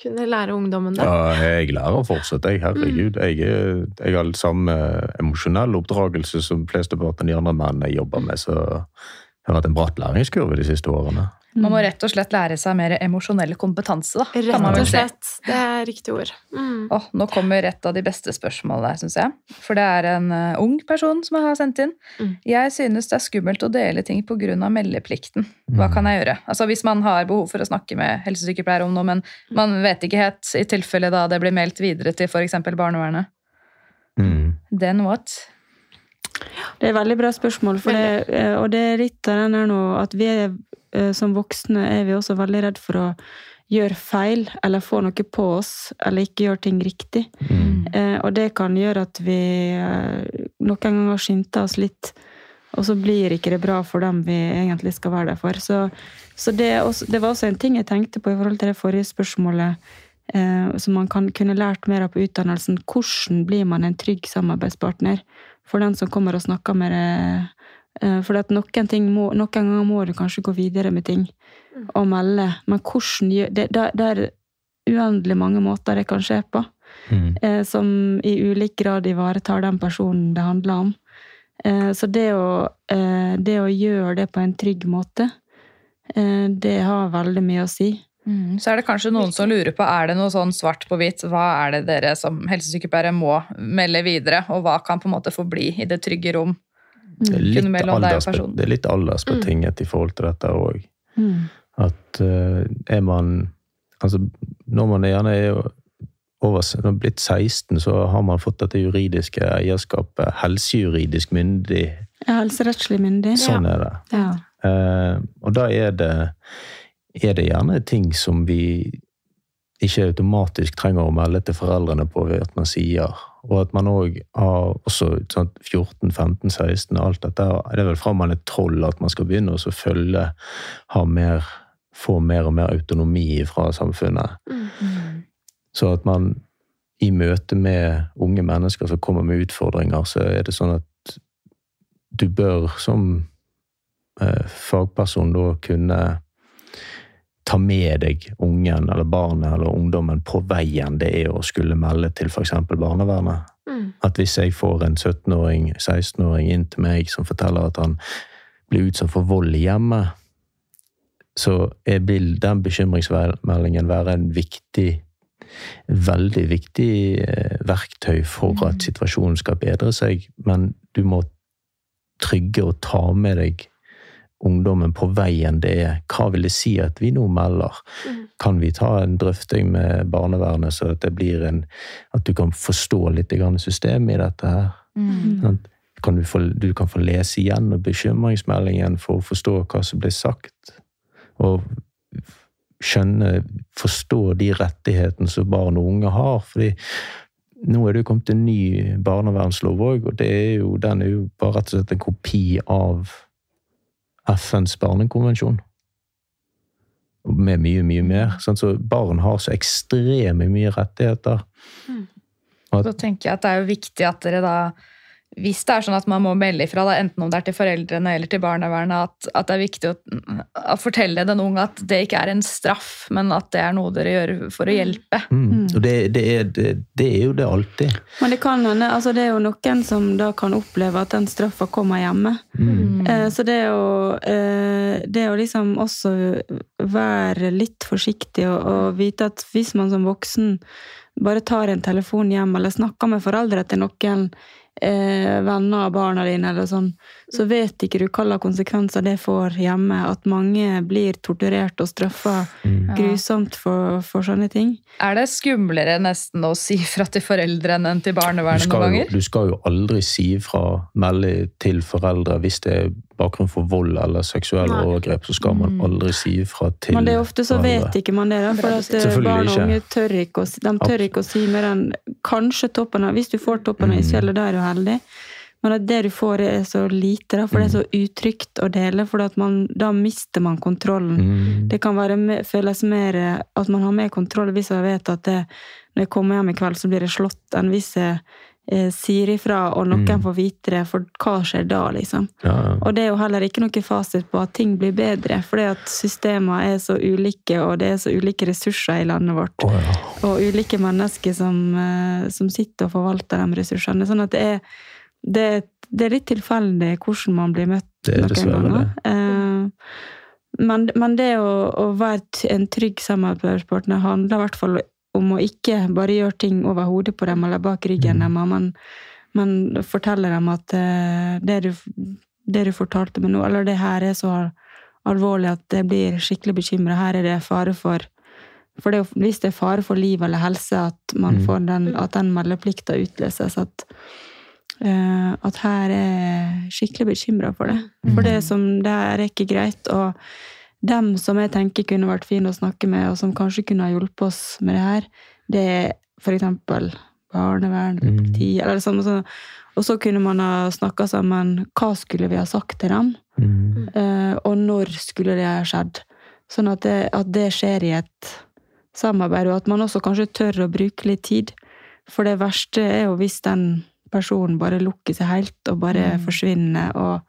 kunne lære ungdommen det. Ja, jeg lærer fortsatt, jeg. Herregud. Jeg, er, jeg har samme emosjonell oppdragelse som flesteparten av de andre mennene jeg jobber med, så det har vært en bratt læringskurve de siste årene. Man må rett og slett lære seg mer emosjonell kompetanse, da. kan Rett man vel og si. slett. Det er riktig ord. Mm. Oh, nå kommer et av de beste spørsmålene der, syns jeg. For det er en uh, ung person som jeg har sendt inn. Mm. Jeg synes det er skummelt å dele ting pga. meldeplikten. Hva Mm. kan jeg gjøre? Altså Hvis man har behov for å snakke med helsesykepleier om noe, men man vet ikke helt i tilfelle da det blir meldt videre til f.eks. barnevernet. Mm. Then what? Det er et veldig bra spørsmål, for det, eh, og det er litt av den her nå at vi er som voksne er vi også veldig redd for å gjøre feil, eller få noe på oss, eller ikke gjøre ting riktig. Mm. Eh, og det kan gjøre at vi eh, noen ganger skynder oss litt, og så blir ikke det bra for dem vi egentlig skal være der for. Så, så det, også, det var også en ting jeg tenkte på i forhold til det forrige spørsmålet, eh, som man kan, kunne lært mer av på utdannelsen. Hvordan blir man en trygg samarbeidspartner for den som kommer og snakker med deg? Eh, For at noen, ting må, noen ganger må du kanskje gå videre med ting og melde, men hvordan gjør det, det, er uendelig mange måter det kan skje på Mm. eh, som i ulik grad ivaretar den personen det handler om. Eh, så det å, eh, det å gjøre det på en trygg måte, eh, det har veldig mye å si. Mm. Så er det kanskje noen som lurer på er det noe sånn svart på hvitt. Hva er det dere som helsesykepleiere må melde videre, og hva kan på en måte forbli i det trygge rom? Det er litt, det er litt aldersbetinget i forhold til dette òg. Mm. At uh, er man Altså, når man gjerne er over, når man er blitt 16, så har man fått dette juridiske eierskapet. Helsejuridisk myndig. Ja, helserettslig myndig? Sånn er det. Ja. Uh, og da er det, er det gjerne ting som vi ikke automatisk trenger å melde til foreldrene på ved at man sier. Og at man òg har også sånn 14, 15, 16 og alt dette. Det er vel fra man er 12 at man skal begynne å følge, ha mer, få mer og mer autonomi fra samfunnet. Mm. Så at man i møte med unge mennesker som kommer med utfordringer, så er det sånn at du bør som eh, fagperson da kunne ta med deg ungen eller barnet eller ungdommen på veien det er å skulle melde til f.eks. barnevernet. Mm. At hvis jeg får en 17-åring, 16-åring inn til meg som forteller at han blir utsatt for vold i hjemmet, så vil den bekymringsmeldingen være en viktig Veldig viktig eh, verktøy for Mm. at situasjonen skal bedre seg, men du må trygge og ta med deg ungdommen på veien det er. Hva vil det si at vi nå melder? Mm. Kan vi ta en drøfting med barnevernet, så at det blir en At du kan forstå litt systemet i dette her? Mm. Sant? Kan du, få, du kan få lese igjen bekymringsmeldingen for å forstå hva som blir sagt. Og skjønne, forstå de rettighetene som barn og unge har. fordi nå er det jo kommet en ny barnevernslov òg, og det er jo, den er jo bare rett og slett en kopi av FNs barnekonvensjon. Med mye, mye mer. sant? Så barn har så ekstremt mye rettigheter. Og Da tenker jeg at det er jo viktig at dere da hvis det er sånn at man må melde ifra, da, enten om det er til foreldrene eller til barnevernet, at, at det er viktig å, å fortelle den unge at det ikke er en straff, men at det er noe dere gjør for å hjelpe. mm, og det, det, er, det, det er jo det alltid. Men det kan hende, altså det er jo noen som da kan oppleve at den straffa kommer hjemme. Mm. Eh, Så det å, eh, det å liksom også være litt forsiktig og, og vite at hvis man som voksen bare tar en telefon hjem eller snakker med foreldre til noen eh, venner av barna dine, eller sånn, så vet ikke du hvilke konsekvenser det får hjemme. At mange blir torturert og straffa Mm. grusomt for, for sånne ting. Er det skumlere nesten å si fra til foreldrene enn til barnevernet noen ganger? du skal jo aldri si fra, melde til foreldre hvis det er bakgrunn for vold eller seksuelle overgrep, så skal man Mm. aldri si fra til Men det er ofte så andre. vet ikke man det, da, for at eh, barn og unge tør ikke, å, de tør ikke å si mer enn kanskje toppen av Hvis du får toppen av Mm. isfjellet, da er du heldig. Men at det du får, er så lite, da, for det er så utrygt å dele. For man, da mister man kontrollen. Mm. Det kan være, føles mer eh, at man har mer kontroll hvis jeg vet at det, når jeg kommer hjem i kveld, så blir jeg slått, enn hvis jeg sier ifra og noen Mm. får vite det. For hva skjer da, liksom? Ja, ja. Og det er jo heller ikke noe fasit på at ting blir bedre, fordi at systemene er så ulike, og det er så ulike ressurser i landet vårt. Oh, ja. Og ulike mennesker som, eh, som sitter og forvalter de ressursene. Sånn at det er, det, det er litt tilfeldig hvordan man blir møtt noen ganger. det. Eh, Men, men det å, å være en trygg samarbeidspartner handler i hvert fall om å ikke bare gjøre ting over hodet på dem eller bak ryggen Mm. men, men fortelle dem at eh, det du, det du fortalte meg nå, eller det her er så alvorlig at jeg blir skikkelig bekymra. Her er det fare for For det, hvis det er fare for liv eller helse, at, man Mm. får den, at den meldeplikta utløses. At, uh, at her er jeg skikkelig bekymra for det. For det, som, det er ikke greit. Og dem som jeg tenker kunne vært fine å snakke med, og som kanskje kunne ha hjulpet oss med det her, det er for eksempel barnevern eller Mm. politi. Eller sånn, så, og så kunne man ha snakka sammen. Hva skulle vi ha sagt til dem? Mm. Uh, og når skulle det ha skjedd? Sånn at det, at det skjer i et samarbeid, og at man også kanskje tør å bruke litt tid. For det verste er jo hvis den personen bare lukker seg helt og bare Mm. forsvinner. Og,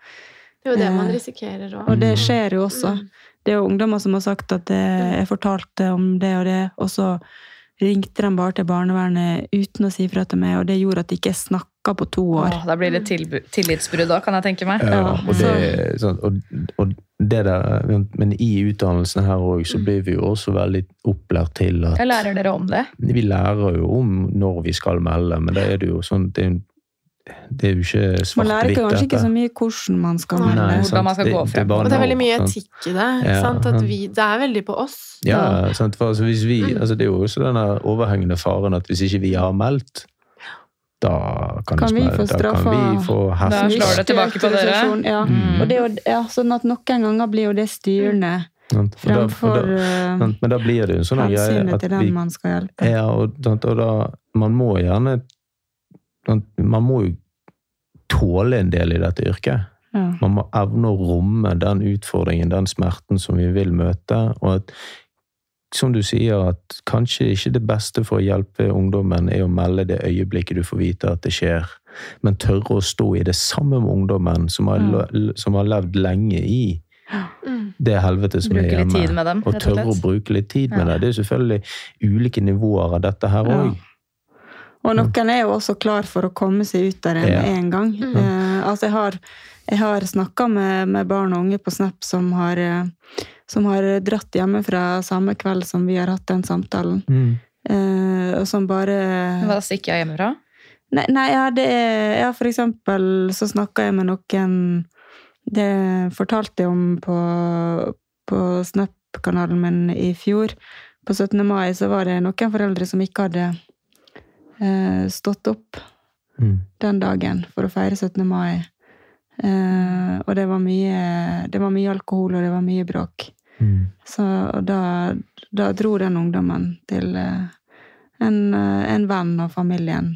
Det er jo det man Eh, risikerer òg. og det Mm. skjer jo også. Det er jo ungdommer som har sagt at det, jeg fortalte om det og det, og så ringte de bare til barnevernet uten å si fra til meg, og det gjorde at de ikke snakka på to år. Åh, da blir det tillitsbrudd òg, kan jeg tenke meg. Ja, og, det, sånn, og, og det der, men i utdannelsen her òg, så blir vi jo også veldig opplært til at Jeg lærer dere om det. Vi lærer jo om når vi skal melde, men da er det jo sånn Det er jo, det er jo ikke Man lærer kanskje ikke så mye hvordan man skal Nei. Hvordan man skal det- gå frem. Det, det er veldig mye etikk i det. Ja, sant? At vi, det er veldig på oss. Ja, sant? For altså, hvis vi, Mm. altså, det er jo også den overhengende faren at hvis ikke vi har meldt, da kan, Kan vi få da straffa- kan vi få Da slår det tilbake på dere. Ja. Mm. Og det er jo, ja, sånn at noen ganger blir jo det styrende? Og da- da- eh. Men da blir det jo en sånn greie at vi man skal hjelpe. Ja, og, og da Man må gjerne Man må jo tåle en del i dette yrket. Ja. Man må evne å romme den utfordringen, den smerten som vi vil møte. Og at, som du sier, at kanskje ikke det beste for å hjelpe ungdommen er å melde det øyeblikket du får vite at det skjer, men tørre å stå i det samme med ungdommen som har, Ja. som har levd lenge i Mm. det helvetet som er Bruke litt hjemme. tid med dem, Og tørre å bruke litt tid med Ja. det. Det er selvfølgelig ulike nivåer av dette her Ja. Og noen er jo også klar for å komme seg ut der med en gang. Mm. Eh, altså jeg har, jeg har snakka med, med barn og unge på Snap som har, eh, som har dratt hjemmefra samme kveld som vi har hatt den samtalen. Mm. Eh, og som bare Hva stikker jeg hjemmefra? Nei, nei ja, det er Ja, for eksempel så snakka jeg med noen Det fortalte jeg om på, på Snap-kanalen min i fjor. På 17. mai så var det noen foreldre som ikke hadde eh, stått opp Mm. den dagen for å feire 17. mai. Eh, og det var mye Det var mye alkohol, og det var mye bråk. Mm. Så og da, da dro den ungdommen til eh, en, eh, en venn og familien.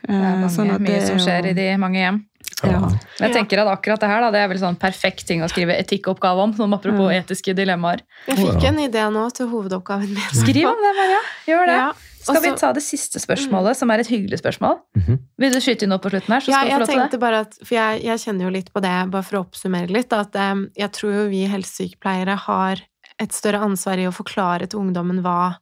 Det er Eh, mange, sånn at mye det som skjer i de mange hjem. Ja. Men jeg tenker at akkurat det her da, det er vel sånn perfekt ting å skrive etikkoppgave om, sånn apropos Ja. etiske dilemmaer. Jeg fikk en idé nå til hovedoppgaven min. Skriv om det, Maria. Gjør det. Ja, Skal vi ta det siste spørsmålet, som er et hyggelig spørsmål? Mhm. Vil du skyte inn noe på slutten her? så Ja, skal du få jeg lov til det? bare at, for jeg, jeg kjenner jo litt på det, bare for å oppsummere litt, at um, jeg tror jo vi helsesykepleiere har et større ansvar i å forklare til ungdommen hva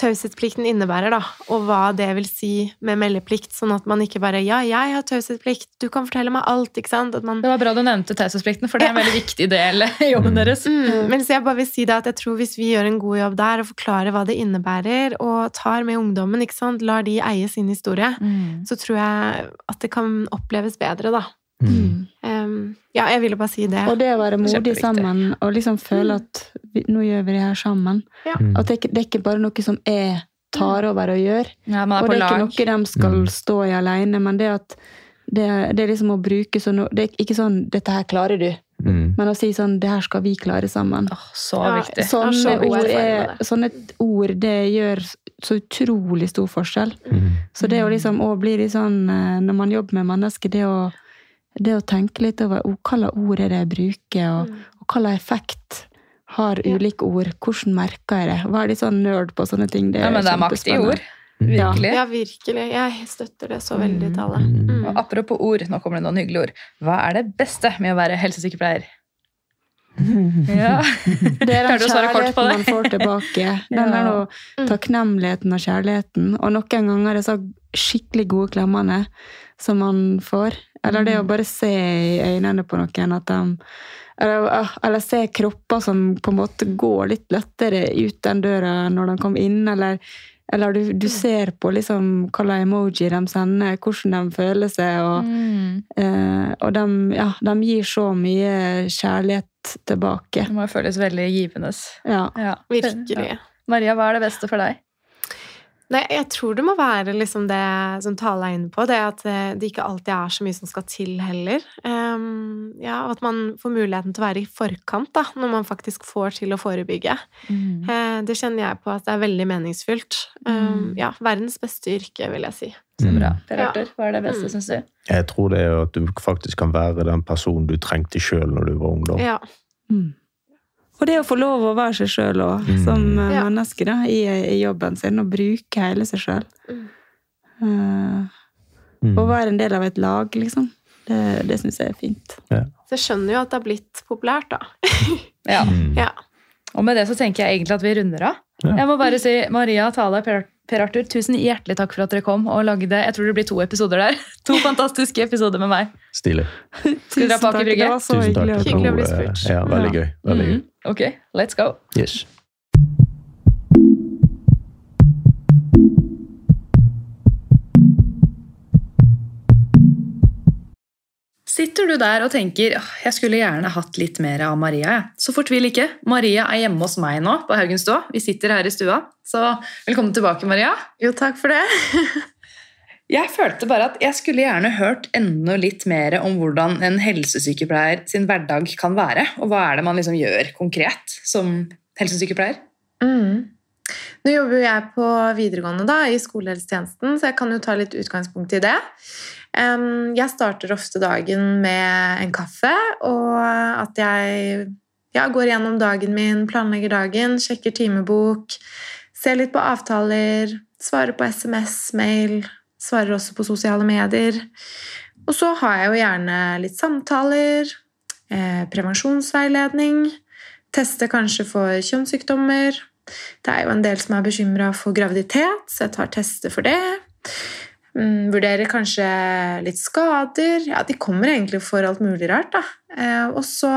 taushetsplikten innebærer, da, og hva det vil si med meldeplikt, sånn at man ikke bare ja, jeg har taushetsplikt, du kan fortelle meg alt, ikke sant? Man Det var bra du nevnte taushetsplikten, for det er en veldig viktig del i jobben Mm. deres. Mm, men så jeg bare vil si det at jeg tror hvis vi gjør en god jobb der og forklarer hva det innebærer, og tar med ungdommen, ikke sant, lar de eie sin historie, Mm. så tror jeg at det kan oppleves bedre, da. Mm. Um, ja, jeg ville bare si det. Og det å være modig sammen og liksom føle at vi, nå gjør vi det her sammen. Mm. At det, det er ikke bare noe som jeg tar over og gjør. Ja, man er Og på det er lag. ikke noe de skal Mm. stå i alene, men det at det, det er liksom å bruke sånn Det er ikke sånn 'dette her klarer du', Mm. men å si sånn 'det her skal vi klare sammen'. Oh, så Ja, viktig. Sånne, så ord, er, det. sånne ord det gjør så utrolig stor forskjell. Mm. Så det å liksom å bli litt sånn eh, Når man jobber med mennesker, det å, det å tenke litt over hva slags ord er det jeg bruker, og, Mm. og hva slags effekt har Ja. ulike ord. Hvordan merker jeg det? Hva er de sånn nerd på sånne ting? Det Ja, men det er makt i ord. Ja. Virkelig. Ja, virkelig. Jeg støtter det så veldig Tale. Mm. Mm. Og apropos ord, nå kommer det noen hyggelige ord. Hva er det beste med å være helsesykepleier? Ja. Det er den kjærligheten man får tilbake. Den Ja. er noe Mm. takknemligheten og kjærligheten. Og noen ganger er det så skikkelig gode klemmene som man får. Eller det å bare se i øynene på noen at de eller, ah, eller se kropper som på en måte går litt lettere ut den døra når de kommer inn, eller, eller du, du ser på liksom hva slags emoji de sender, hvordan de føler seg, og, Mm. eh, og de, ja, de gir så mye kjærlighet tilbake. Det må jo føles veldig givende. Ja. Ja. Virkelig. Ja. Maria, hva er det beste for deg? Nei, jeg tror det må være liksom det som Tale er inne på, det at eh, det ikke alltid er så mye som skal til heller. Um, ja, og at man får muligheten til å være i forkant da, når man faktisk får til å forebygge. Eh, det kjenner jeg på at det er veldig meningsfylt. Um, Mm. ja, verdens beste yrke, vil jeg si. Så bra. Mm. Per Ja. Arthur, hva er det beste, Mm. syns du? Jeg tror det er at du faktisk kan være den personen du trengte sjøl når du var ungdom. Ja. Mm. Og det å få lov å være seg sjøl òg, Mm. som eh, Ja. menneske da, i, i jobben sin, og bruke hele seg sjøl. Mm. Mm. Å være en del av et lag, liksom. Det, det syns jeg er fint. Så jeg skjønner jo at det har blitt populært, da. Ja. Mm. Ja. Og med det så tenker jeg egentlig at vi runder av. Ja. Jeg må bare si Maria, Tale, Per, Arthur, tusen hjertelig takk for at dere kom og lagde Jeg tror det blir to episoder der. To fantastiske episoder med meg. Stilig. Skal dere ha Aker Brygge? Det var så Tusen takk. hyggelig å bli spurt. Ja, veldig gøy. Veldig gøy. Mm, Ok, let's go. Yes. Sitter du der og tenker jeg skulle gjerne hatt litt mer av Maria, jeg». så fortvil ikke. Maria er hjemme hos meg nå på Haugenstua. Vi sitter her i stua. Så velkommen tilbake, Maria. Jo, takk for det. Jeg følte bare at jeg skulle gjerne hørt enda litt mer om hvordan en helsesykepleier sin hverdag kan være, og hva er det man liksom gjør konkret som helsesykepleier? Mm. Nå jobber jo jeg på videregående da, i skolehelsetjenesten, så jeg kan jo ta litt utgangspunkt i det. Jeg starter ofte dagen med en kaffe, og at jeg ja, går gjennom dagen min, planlegger dagen, sjekker timebok, ser litt på avtaler, svarer på SMS, mail, svarer også på sosiale medier. Og så har jeg jo gjerne litt samtaler, eh, prevensjonsveiledning, tester kanskje for kjønnssykdommer. Det er jo en del som er bekymra for graviditet, så jeg tar tester for det. Mm, vurderer kanskje litt skader. Ja, de kommer egentlig for alt mulig rart, da. Eh, og så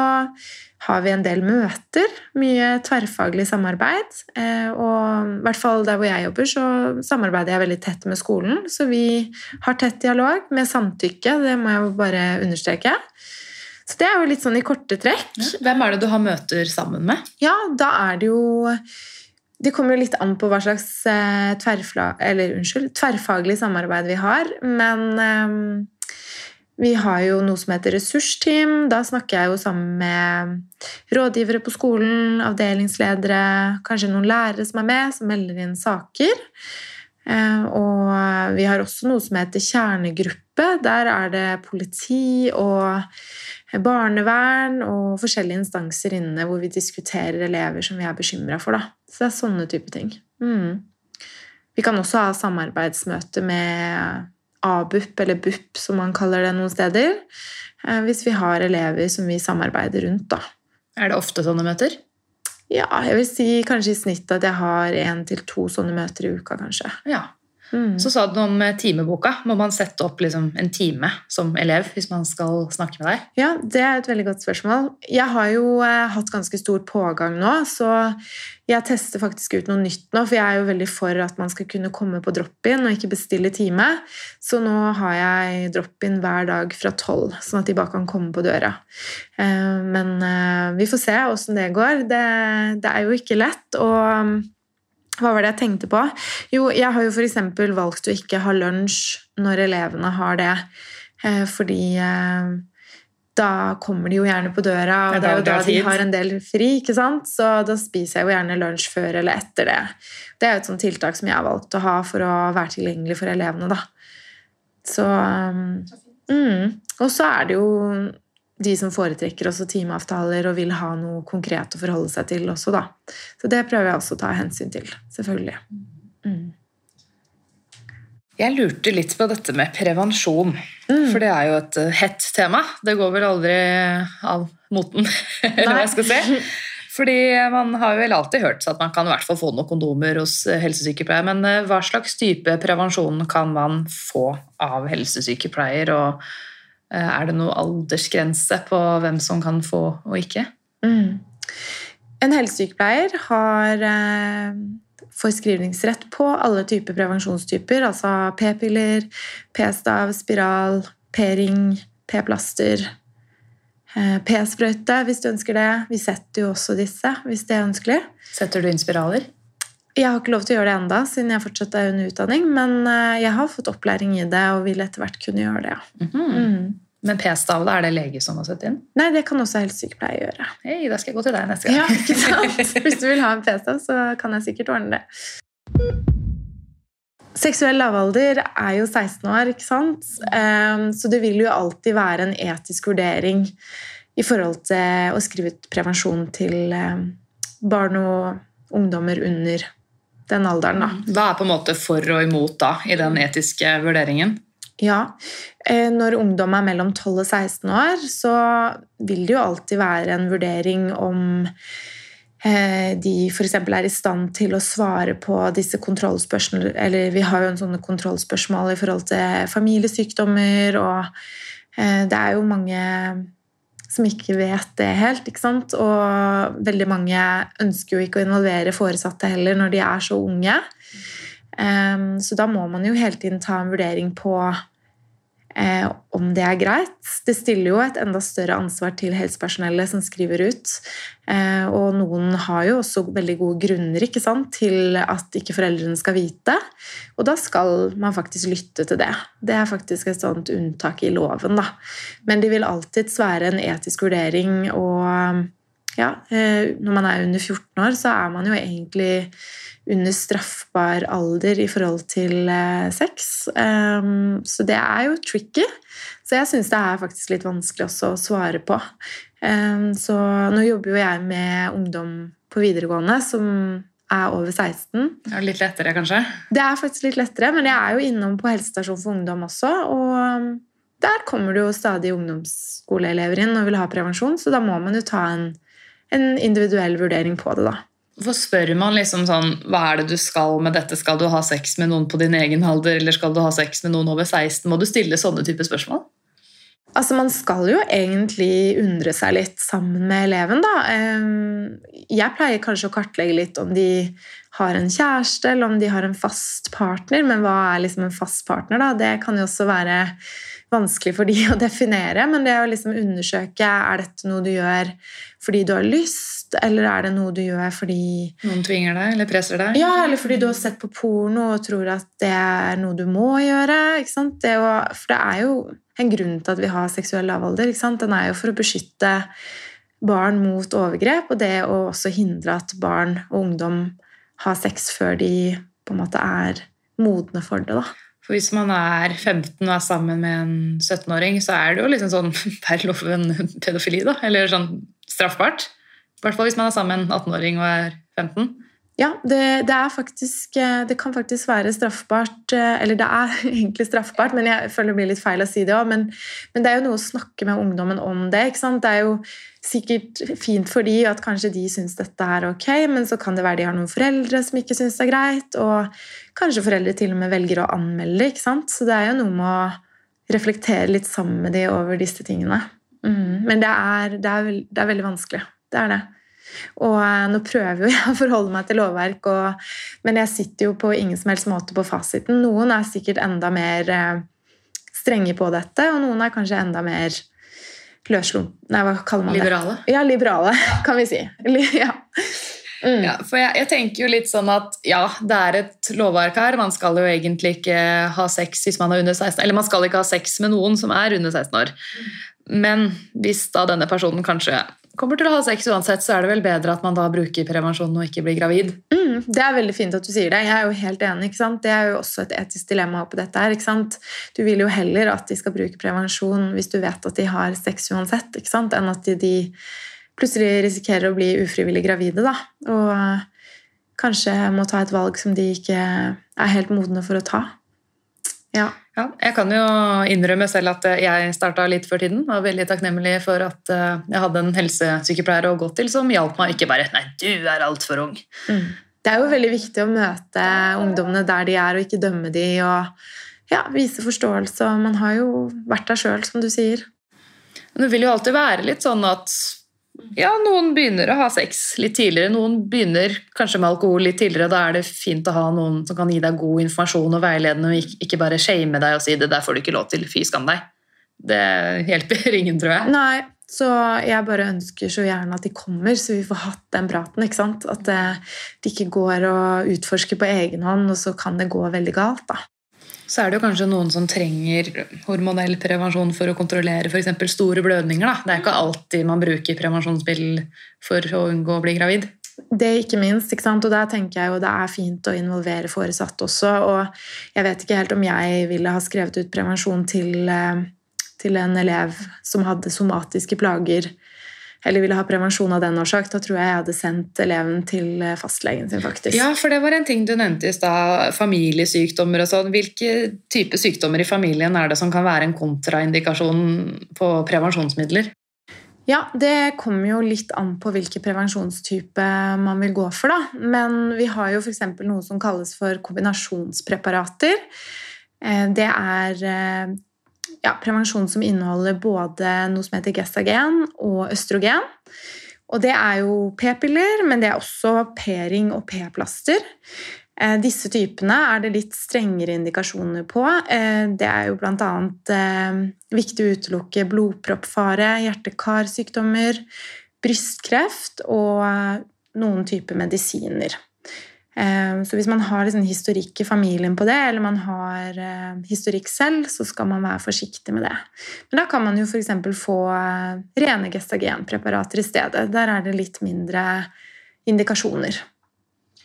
har vi en del møter, mye tverrfaglig samarbeid. Eh, og i hvert fall der hvor jeg jobber, så samarbeider jeg veldig tett med skolen. Så vi har tett dialog med samtykke, det må jeg jo bare understreke. Så det er jo litt sånn i korte trekk. Hvem er det du har møter sammen med? Ja, da er det jo Det kommer jo litt an på hva slags eh, tverrfla, eller, unnskyld, tverrfaglig samarbeid vi har. Men um, vi har jo noe som heter ressursteam. Da snakker jeg jo sammen med rådgivere på skolen, avdelingsledere, kanskje noen lærere som er med, som melder inn saker. Eh, og vi har også noe som heter kjernegruppe. Der er det politi og barnevern og forskjellige instanser inne hvor vi diskuterer elever som vi er bekymra for. Da. Så det er sånne type ting. Mm. vi kan også ha samarbeidsmøte med ABUP, eller BUP som man kaller det noen steder, eh, hvis vi har elever som vi samarbeider rundt. da. Er det ofte sånne møter? Ja, jeg vil si kanskje i snitt at jeg har én til to sånne møter i uka, kanskje. Ja. Mm. Så sa du noe om eh, timeboka. Må man sette opp liksom en time som elev hvis man skal snakke med deg? Ja, det er et veldig godt spørsmål. Jeg har jo eh, hatt ganske stor pågang nå, så jeg tester faktisk ut noe nytt nå. For jeg er jo veldig for at man skal kunne komme på drop-in og ikke bestille time. Så nå har jeg drop-in hver dag fra tolv, sånn at de bare kan komme på døra. Eh, men eh, vi får se åssen det går. Det, det er jo ikke lett. og hva var det jeg tenkte på? Jo, jeg har jo f.eks. valgt å ikke ha lunsj når elevene har det. Eh, fordi eh, da kommer de jo gjerne på døra, og det er jo da de har en del fri. ikke sant? Så da spiser jeg jo gjerne lunsj før eller etter det. Det er jo et sånt tiltak som jeg har valgt å ha for å være tilgjengelig for elevene. da. Så mm. Og så er det jo de som foretrekker også timeavtaler og vil ha noe konkret å forholde seg til også, da. Så det prøver jeg også å ta hensyn til, selvfølgelig. Mm. Jeg lurte litt på dette med prevensjon. Mm. For det er jo et eh, hett tema. Det går vel aldri av moten, eller hva jeg skal si. Fordi man har vel alltid hørt at man kan i hvert fall få noen kondomer hos eh, helsesykepleier. Men eh, hva slags type prevensjon kan man få av helsesykepleier? Og er det noe aldersgrense på hvem som kan få og ikke? Mm. En helsesykepleier har eh, forskrivningsrett på alle typer prevensjonstyper, altså p-piller, p-stav, spiral, p-ring, p-plaster, eh, p-sprøyte hvis du ønsker det. Vi setter jo også disse hvis det er ønskelig. Setter du inn spiraler? Jeg har ikke lov til å gjøre det enda, siden jeg fortsatt er under utdanning, men eh, jeg har fått opplæring i det og vil etter hvert kunne gjøre det. ja. -hmm. Mm. Men p-stav, er det lege som har satt inn? Nei, det kan også helsesykepleier gjøre. Hei, da skal jeg gå til deg neste gang. Ja, ikke sant? Hvis du vil ha en p-stav, så kan jeg sikkert ordne det. Seksuell lavalder er jo 16 år, ikke sant? Ehm, Så det vil jo alltid være en etisk vurdering i forhold til å skrive ut prevensjon til eh, barn og ungdommer under den alderen, da. Hva er på en måte for og imot da, i den etiske vurderingen? Ja, eh, når ungdom er mellom 12 og 16 år, så vil det jo alltid være en vurdering om eh, de f.eks. er i stand til å svare på disse kontrollspørsmålene Eller vi har jo en sånne kontrollspørsmål i forhold til familiesykdommer, og eh, det er jo mange som ikke vet det helt. ikke sant? Og veldig mange ønsker jo ikke å involvere foresatte heller når de er så unge. Um, så da må man jo hele tiden ta en vurdering på eh, om det er greit. Det stiller jo et enda større ansvar til helsepersonellet som skriver ut. Eh, og noen har jo også veldig gode grunner sant, til at ikke foreldrene skal vite. Og da skal man faktisk lytte til det. Det er faktisk et sånt unntak i loven. Da. Men det vil alltids være en etisk vurdering. og ja, eh, når man er under 14 år, så er man jo egentlig under straffbar alder i forhold til eh, sex. Um, så det er jo tricky. Så jeg syns det er faktisk litt vanskelig også å svare på. Um, så nå jobber jo jeg med ungdom på videregående som er over 16. Ja, litt lettere, kanskje? Det er faktisk litt lettere, men jeg er jo innom på helsestasjon for ungdom også. Og der kommer det jo stadig ungdomsskoleelever inn og vil ha prevensjon, så da må man jo ta en, en individuell vurdering på det, da. Hvorfor spør man liksom sånn Hva er det du skal med dette? Skal du ha sex med noen på din egen alder, eller skal du ha sex med noen over 16? Må du stille sånne type spørsmål? Altså, Man skal jo egentlig undre seg litt sammen med eleven, da. Jeg pleier kanskje å kartlegge litt om de har en kjæreste, eller om de har en fast partner. Men hva er liksom en fast partner, da? Det kan jo også være vanskelig for de å definere. Men det å liksom undersøke er dette noe du gjør fordi du har lyst, eller er det noe du gjør fordi Noen tvinger deg eller presser deg? ja, eller fordi du har sett på porno og tror at det er noe du må gjøre. Det å, for det er jo en grunn til at vi har seksuell lavalder. Den er jo for å beskytte barn mot overgrep, og det å også hindre at barn og ungdom har sex før de på en måte er modne for det. da. For Hvis man er 15 og er sammen med en 17-åring, så er det jo liksom sånn per loven pedofili, da. Eller sånn straffbart. I hvert fall hvis man er sammen med en 18-åring og er 15. Ja, det, det, faktisk eh, Det kan faktisk være straffbart eh, Eller det er egentlig straffbart, men jeg føler det blir litt feil å si det òg. Men, men, det er jo noe å snakke med ungdommen om det. ikke sant? Det er jo sikkert fint for de at kanskje de syns dette er ok, men så kan det være de har noen foreldre som ikke syns det er greit, og kanskje foreldre til og med velger å anmelde ikke sant? Så det er jo noe med å reflektere litt sammen med de over disse tingene. Mm. Men det er, det, er, det er veldig vanskelig. Det er det. Og eh, nå prøver jo jeg å forholde meg til lovverk, og, men jeg sitter jo på ingen som helst måte på fasiten. Noen er sikkert enda mer eh, strenge på dette, og noen er kanskje enda mer løsslupne Nei, hva kaller man det? Liberale? Ja, liberale, kan vi si. Ja. Mm. Ja, for jeg, jeg, tenker jo litt sånn at ja, det er et lovverk her. Man skal jo egentlig ikke ha sex hvis man er under 16 Eller man skal ikke ha sex med noen som er under 16 år. Men hvis da denne personen kanskje kommer til å ha sex uansett, så er det vel bedre at man da bruker prevensjon og ikke blir gravid. Mm, det er veldig fint at du sier det. Jeg er jo helt enig. ikke sant? Det er jo også et etisk dilemma på dette her. ikke sant? Du vil jo heller at de skal bruke prevensjon hvis du vet at de har sex uansett, ikke sant? enn at de, de plutselig risikerer å bli ufrivillig gravide. da. Og uh, kanskje må ta et valg som de ikke er helt modne for å ta. Ja. Ja, jeg kan jo innrømme selv at eh, jeg starta litt før tiden. Var veldig takknemlig for at eh, jeg hadde en helsesykepleier å gå til som hjalp meg. Ikke bare 'nei, du er altfor ung'. Mm. Det er jo veldig viktig å møte ungdommene der de er, og ikke dømme de, og ja, vise forståelse. Man har jo vært der sjøl, som du sier. Men det vil jo alltid være litt sånn at ja, noen begynner å ha sex litt tidligere. Noen begynner kanskje med alkohol litt tidligere. Da er det fint å ha noen som kan gi deg god informasjon og veiledende, og ikke bare shame deg og si det der får du ikke lov til, fy skam deg. Det hjelper ingen, tror jeg. Nei, så jeg bare ønsker så gjerne at de kommer, så vi får hatt den praten. ikke sant? At eh, de ikke går og utforsker på egen hånd, og så kan det gå veldig galt. da så er det jo kanskje noen som trenger hormonell prevensjon for å kontrollere f.eks. store blødninger. Da. Det er ikke alltid man bruker prevensjonsmiddel for å unngå å bli gravid. Det ikke minst, ikke sant? og der tenker jeg jo det er fint å involvere foresatte også. Og jeg vet ikke helt om jeg ville ha skrevet ut prevensjon til, eh, til en elev som hadde somatiske plager eller ville ha prevensjon av den årsak, da tror jeg jeg hadde sendt eleven til eh, fastlegen sin. faktisk. Ja, for det var en ting du nevnte i stad. Familiesykdommer og sånn. Hvilke type sykdommer i familien er det som kan være en kontraindikasjon på prevensjonsmidler? Ja, det kommer jo litt an på hvilken prevensjonstype man vil gå for. da. Men vi har jo f.eks. noe som kalles for kombinasjonspreparater. Eh, det er eh, ja, prevensjon som inneholder både noe som heter gestagen og østrogen. Og det er jo p-piller, men det er også p-ring og p-plaster. Eh, disse typene er det litt strengere indikasjoner på. Eh, det er jo bl.a. Eh, viktig å utelukke blodproppfare, hjerte-karsykdommer, brystkreft og noen typer medisiner. Eh, så hvis man har liksom historikk i familien på det, eller man har eh, historikk selv, så skal man være forsiktig med det. Men da kan man jo f.eks. få eh, rene gestagenpreparater i stedet. Der er det litt mindre indikasjoner.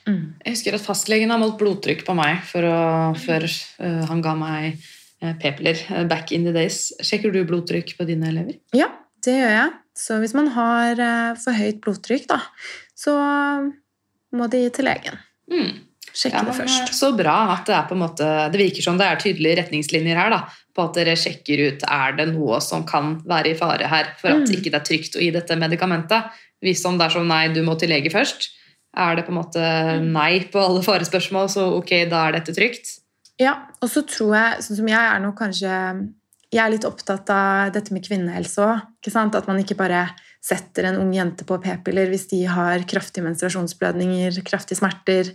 Mm. Jeg husker at fastlegen har målt blodtrykk på meg å, før uh, han ga meg uh, p-piller back in the days. Sjekker du blodtrykk på dine elever? Ja, det gjør jeg. Så hvis man har for høyt blodtrykk, da, så må de til legen. Mm. Sjekke ja, det først. Så bra at det er på en måte Det virker som det er tydelige retningslinjer her. da, På at dere sjekker ut er det noe som kan være i fare her, for at mm. ikke det er trygt å gi dette medikamentet. Hvis om det er sånn nei, du må til lege først, er det på en måte mm. nei på alle farespørsmål, så ok, da er dette trygt. Ja, og så tror jeg, sånn som jeg er nå kanskje Jeg er litt opptatt av dette med kvinnehelse òg. At man ikke bare setter en ung jente på p-piller hvis de har kraftige menstruasjonsblødninger, kraftige smerter.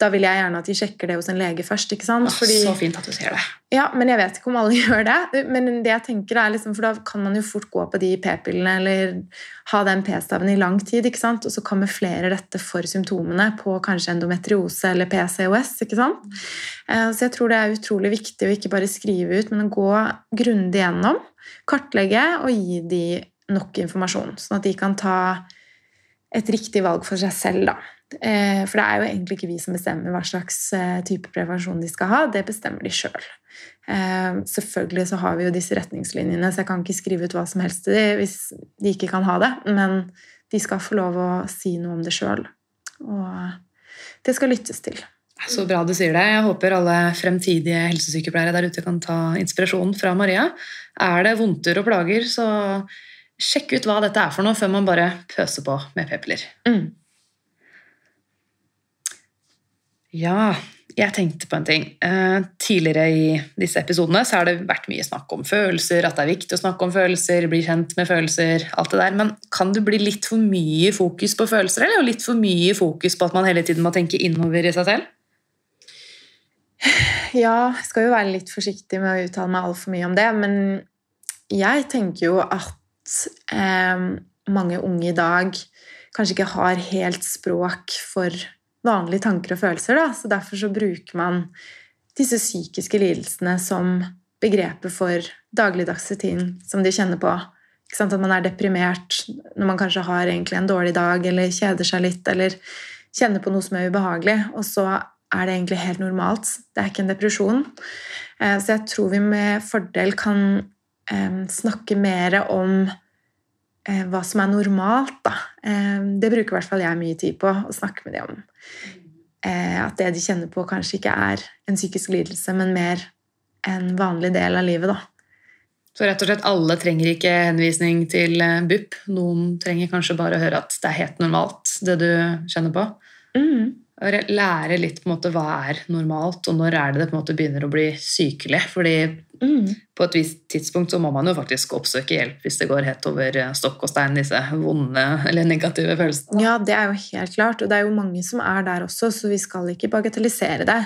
Da vil jeg gjerne at de sjekker det hos en lege først. ikke sant? Fordi, så fint at du sier det. Ja, Men jeg vet ikke om alle gjør det. Men det jeg tenker er liksom, for da kan man jo fort gå på de p-pillene eller ha den p-staven i lang tid. ikke sant? Og så kamuflerer dette for symptomene på kanskje endometriose eller PCOS. ikke sant? Eh, så jeg tror det er utrolig viktig å ikke bare skrive ut, men å gå grundig gjennom, kartlegge og gi de nok informasjon, sånn at de kan ta et riktig valg for seg selv. Da. Eh, for det er jo egentlig ikke vi som bestemmer hva slags eh, type prevensjon de skal ha, det bestemmer de sjøl. Selv. selvfølgelig så har vi jo disse retningslinjene, så jeg kan ikke skrive ut hva som helst til dem hvis de ikke kan ha det, men de skal få lov å si noe om det sjøl. Og det skal lyttes til. Så bra du sier det. Jeg håper alle fremtidige helsesykepleiere der ute kan ta inspirasjon fra Maria. Er det vondter og plager, så sjekk ut hva dette er for noe, før man bare pøser på med p-piller. Mm. Ja, jeg tenkte på en ting. Eh, tidligere i disse episodene så har det vært mye snakk om følelser, at det er viktig å snakke om følelser, bli kjent med følelser, alt det der. Men kan det bli litt for mye fokus på følelser, eller litt for mye fokus på at man hele tiden må tenke innover i seg selv? Ja, jeg skal jo være litt forsiktig med å uttale meg altfor mye om det, men jeg tenker jo at eh, mange unge i dag kanskje ikke har helt språk for vanlige tanker og følelser. Da. Så derfor så bruker man disse psykiske lidelsene som begrepet for dagligdagse ting som de kjenner på. At man er deprimert når man kanskje har en dårlig dag eller kjeder seg litt eller kjenner på noe som er ubehagelig, og så er det egentlig helt normalt. Det er ikke en depresjon. Eh, så jeg tror vi med fordel kan eh, snakke mer om hva som er normalt. Da. Det bruker i hvert fall jeg mye tid på å snakke med dem om. At det de kjenner på, kanskje ikke er en psykisk lidelse, men mer en vanlig del av livet. Da. Så rett og slett alle trenger ikke henvisning til BUP. Noen trenger kanskje bare å høre at det er helt normalt, det du kjenner på. Mm lære litt på en måte hva er normalt, og når er det det på en måte begynner å bli sykelig. Fordi mm. på et visst tidspunkt så må man jo faktisk oppsøke hjelp hvis det går helt over eh, stokk og stein, disse vonde eller negative følelsene. Ja, det er jo helt klart, og det er jo mange som er der også, så vi skal ikke bagatellisere det.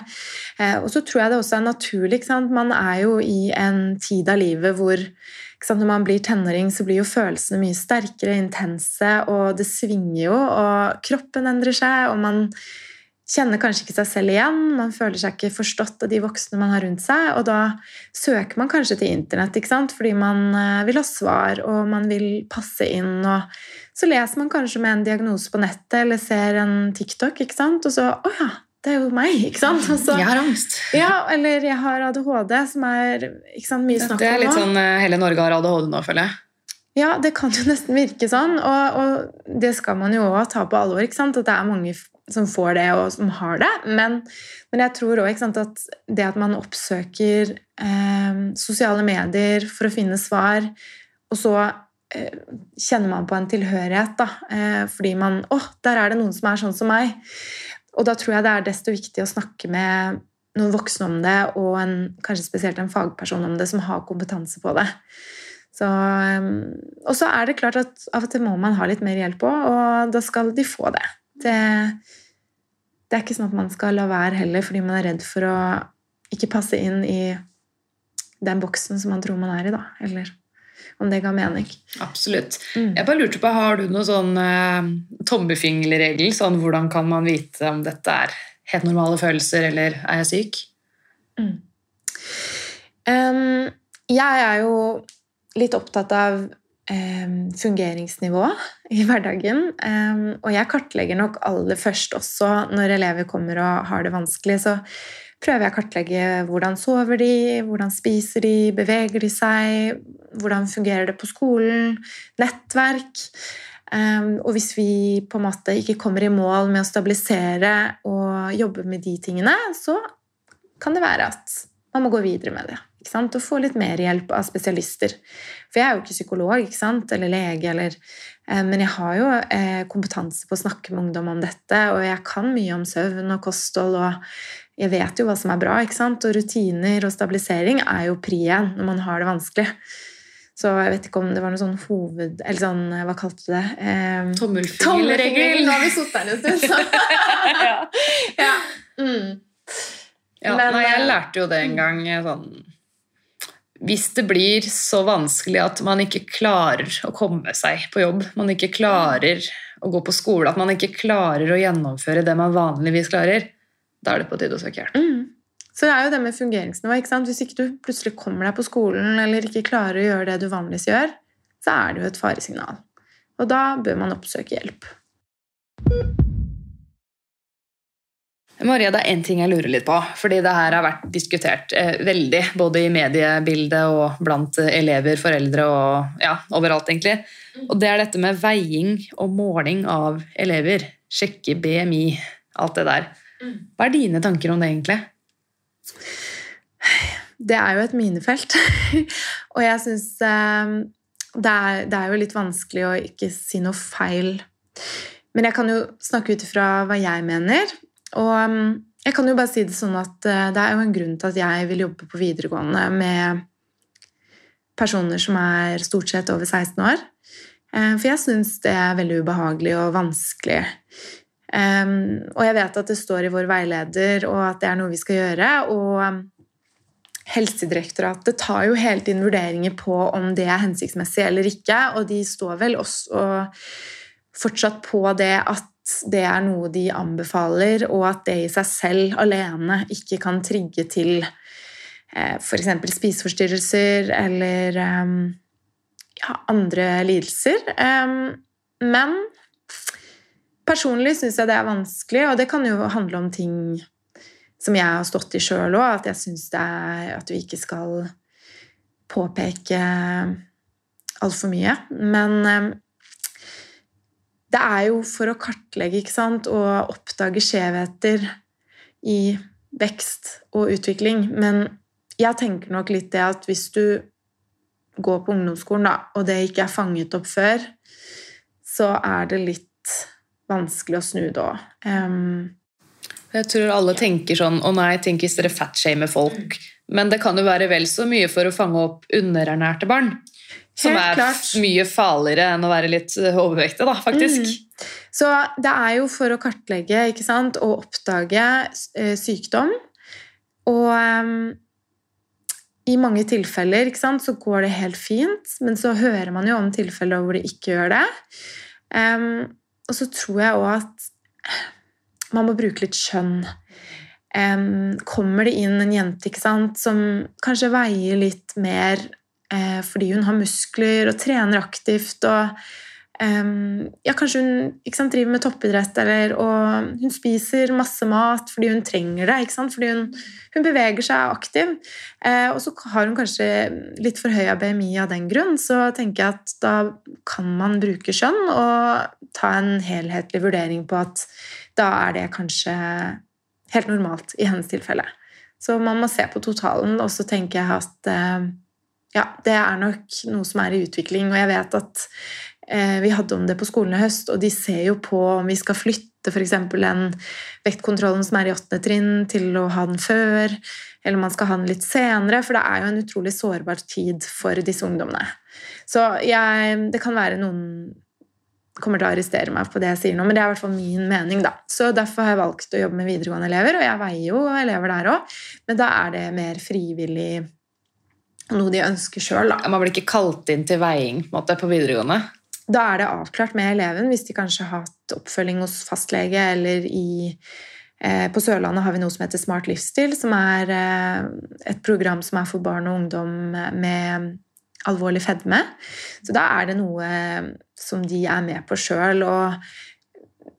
Eh, og så tror jeg det også er naturlig. ikke sant? Man er jo i en tid av livet hvor når man blir tenåring, så blir jo følelsene mye sterkere, intense, og det svinger jo, og kroppen endrer seg, og man kjenner kanskje ikke seg selv igjen, man føler seg ikke forstått av de voksne man har rundt seg, og da søker man kanskje til internett ikke sant? fordi man eh, vil ha svar, og man vil passe inn. og Så leser man kanskje med en diagnose på nettet eller ser en TikTok, ikke sant? og så Å ja, det er jo meg, ikke sant? Altså, jeg har angst. Ja, eller jeg har ADHD, som er ikke sant, mye snakk om nå. Det er litt sånn eh, hele Norge har ADHD nå, føler jeg. Ja, det kan jo nesten virke sånn, og, og det skal man jo òg ta på alvor. ikke sant? At det er mange som får det, og som har det. Men, men jeg tror òg at det at man oppsøker eh, sosiale medier for å finne svar, og så eh, kjenner man på en tilhørighet da, eh, fordi man Å, der er det noen som er sånn som meg. Og da tror jeg det er desto viktig å snakke med noen voksne om det, og en, kanskje spesielt en fagperson om det, som har kompetanse på det. Så, eh, og så er det klart at av og til må man ha litt mer hjelp òg, og da skal de få det. Det, det er ikke sånn at man skal la være heller fordi man er redd for å ikke passe inn i den boksen som man tror man er i, da. Eller om det ga mening. Absolutt. Mm. Jeg bare lurte på, Har du noen sånn eh, tommefingerregel? Sånn, hvordan kan man vite om dette er helt normale følelser, eller er jeg syk? Mm. Um, jeg er jo litt opptatt av fungeringsnivå i hverdagen. Og jeg kartlegger nok aller først også når elever kommer og har det vanskelig. Så prøver jeg å kartlegge hvordan sover de, hvordan spiser de, beveger de seg, hvordan fungerer det på skolen, nettverk. Og hvis vi på en måte ikke kommer i mål med å stabilisere og jobbe med de tingene, så kan det være at man må gå videre med det og få litt mer hjelp av spesialister. For jeg er jo ikke psykolog eller lege, eller, eh, men jeg har jo eh, kompetanse på å snakke med ungdom om dette, og jeg kan mye om søvn og kosthold, og jeg vet jo hva som er bra. Og rutiner og stabilisering er jo pri én når man har det vanskelig. Så jeg vet ikke om det var noe sånn hoved... Eller sånn, hva kalte du det? Eh, Tommelfingerregel! Nå har vi sittet her en stund, så ja. ja. Mm. ja Men, nei, jeg lærte jo det en gang sånn hvis det blir så vanskelig at man ikke klarer å komme seg på jobb, man ikke klarer å gå på skole, at man ikke klarer å gjennomføre det man vanligvis klarer, da er det på tide å søke hjelp. Mm. Så det er jo det med fungeringsnivå. ikke sant? Hvis ikke du plutselig kommer deg på skolen eller ikke klarer å gjøre det du vanligvis gjør, så er det jo et faresignal. Og da bør man oppsøke hjelp. Maria, det er én ting jeg lurer litt på. fordi det her har vært diskutert eh, veldig. Både i mediebildet og blant elever, foreldre og ja, overalt, egentlig. Og det er dette med veiing og måling av elever. Sjekke BMI, alt det der. Hva er dine tanker om det, egentlig? Det er jo et minefelt. og jeg syns eh, det, det, er jo litt vanskelig å ikke si noe feil. Men jeg kan jo snakke ut ifra hva jeg mener. Og mm, jeg kan jo bare si det sånn at eh, det er jo en grunn til at jeg vil jobbe på videregående med personer som er stort sett over 16 år. Eh, for jeg syns det er veldig ubehagelig og vanskelig. Og jeg vet at det står i vår veileder, og at det er noe vi skal gjøre. og Helsedirektoratet tar jo hele tiden vurderinger på om det er hensiktsmessig eller ikke, og de står vel også fortsatt på det at det er noe de anbefaler, og at det i seg selv alene ikke kan trigge til eh, f.eks. spiseforstyrrelser eller um, ja, andre lidelser. Um, men personlig syns jeg det er vanskelig, og det kan jo handle om ting som jeg har stått i sjøl òg, at jeg syns det er at vi ikke skal påpeke altfor mye. Men eh, det er jo for å kartlegge ikke sant, og oppdage skjevheter i vekst og utvikling. Men jeg tenker nok litt det at hvis du går på ungdomsskolen, da, og det ikke er fanget opp før, så er det litt vanskelig å snu òg. Um, jeg tror alle tenker sånn Å nei, tenk hvis dere fatshamer folk. Men det kan jo være vel så mye for å fange opp underernærte barn. Som Helt er klart. mye farligere enn å være litt overvektig, da, faktisk. Mm. Så det er jo for å kartlegge ikke sant, og oppdage eh, sykdom. Og um, i mange tilfeller ikke sant, så går det helt fint, men så hører man jo om tilfeller hvor det ikke gjør det. Um, og så tror jeg òg at man må bruke litt skjønn. Um, kommer det inn en jente sant, som kanskje veier litt mer uh, fordi hun har muskler og trener aktivt og eh, ja, Kanskje hun sant, driver med toppidrett, eller, og hun spiser masse mat fordi hun trenger det. fordi hun, hun, beveger seg aktiv. Eh, og så har hun kanskje litt for høy BMI av den grunn, så tenker jeg at da kan man bruke skjønn og ta en helhetlig vurdering på at da er det kanskje helt normalt i hennes tilfelle. Så man må se på totalen, og så tenker jeg at eh, ja, det er nok noe som er i utvikling. Og jeg vet at eh, vi hadde om det på skolen i høst, og de ser jo på om vi skal flytte f.eks. den vektkontrollen som er i åttende trinn, til å ha den før, eller om man skal ha den litt senere, for det er jo en utrolig sårbar tid for disse ungdommene. Så jeg, det kan være noen kommer til å arrestere meg på det jeg sier nå, men det er i hvert fall min mening. da. Så Derfor har jeg valgt å jobbe med videregående elever, og jeg veier jo elever der òg, men da er det mer frivillig noe de ønsker sjøl. Man blir ikke kalt inn til veiing på, måte, på videregående? Da er det avklart med eleven hvis de kanskje har hatt oppfølging hos fastlege eller i eh, på Sørlandet har vi noe som heter Smart livsstil, som er eh, et program som er for barn og ungdom med alvorlig fedme. Så da er det noe som de er med på sjøl. Og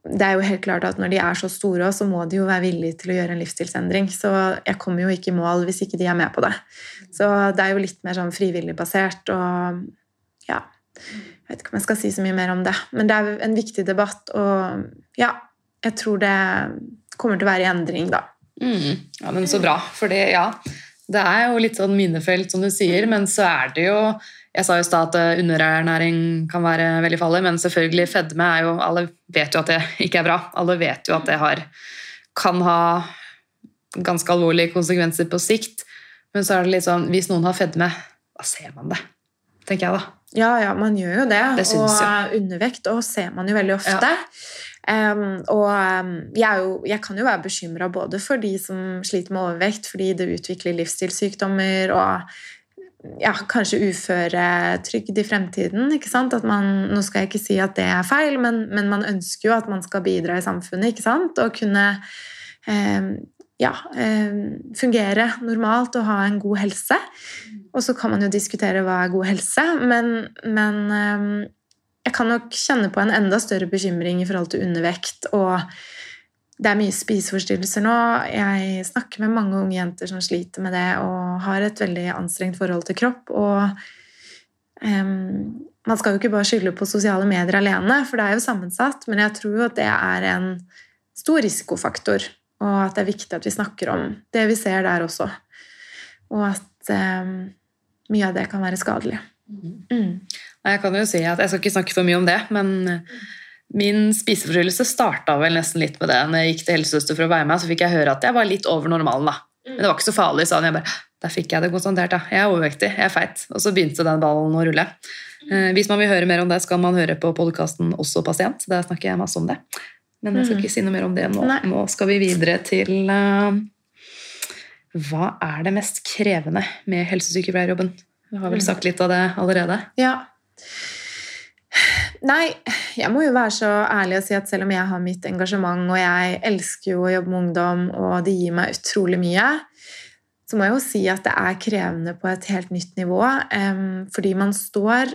det er jo helt klart at når de er så store, så må de jo være villige til å gjøre en livsstilsendring. Så jeg kommer jo ikke i mål hvis ikke de er med på det. Så det er jo litt mer sånn frivilligbasert og ja Jeg vet ikke om jeg skal si så mye mer om det. Men det er en viktig debatt, og ja, jeg tror det kommer til å være i endring, da. Mm. Ja, men så bra. For det, ja det er jo litt sånn minnefelt, som du sier, men så er det jo Jeg sa jo i stad at eh, underernæring kan være veldig farlig, men selvfølgelig fedme er jo Alle vet jo at det ikke er bra. Alle vet jo at det har, kan ha ganske alvorlige konsekvenser på sikt. Men så er det litt sånn Hvis noen har fedme, da ser man det. Tenker jeg, da. Ja, ja, man gjør jo det. det og undervekt og ser man jo veldig ofte. Ja. Um, og jeg, jo, jeg, kan jo være bekymra både for de som sliter med overvekt fordi det utvikler livsstilssykdommer og ja, kanskje uføretrygd i fremtiden. ikke sant? At man, nå skal jeg ikke si at det er feil, men, men man ønsker jo at man skal bidra i samfunnet ikke sant? og kunne eh, ja, fungere normalt og ha en god helse. Og så kan man jo diskutere hva er god helse, men, men jeg kan nok kjenne på en enda større bekymring i forhold til undervekt. Og det er mye spiseforstyrrelser nå. Jeg snakker med mange unge jenter som sliter med det og har et veldig anstrengt forhold til kropp. Og um, man skal jo ikke bare skylde på sosiale medier alene, for det er jo sammensatt, men jeg tror jo at det er en stor risikofaktor Og at det er viktig at vi snakker om det vi ser der også. Og at um, mye av det kan være skadelig. Mm. Jeg kan jo si at jeg skal ikke snakke for mye om det, men min spiseforstyrrelse starta vel nesten litt med det. Når jeg gikk til helsesøster for å veie meg, så fikk jeg høre at jeg var litt over normalen. da. Men det var ikke så farlig, sa hun. Jeg bare, Der fikk jeg det konstatert. Jeg er overvektig, jeg er feit. Og så begynte den ballen å rulle. Eh, hvis man vil høre mer om det, skal man høre på podkasten Også pasient. Der snakker jeg masse om det. Men jeg skal ikke si noe mer om det nå. Nei. Nå skal vi videre til uh, Hva er det mest krevende med helsesykepleierjobben? Du har vel sagt litt av det allerede? Ja. Nei, jeg må jo være så ærlig og si at selv om jeg har mitt engasjement, og jeg elsker jo å jobbe med ungdom, og det gir meg utrolig mye, så må jeg jo si at det er krevende på et helt nytt nivå. fordi man står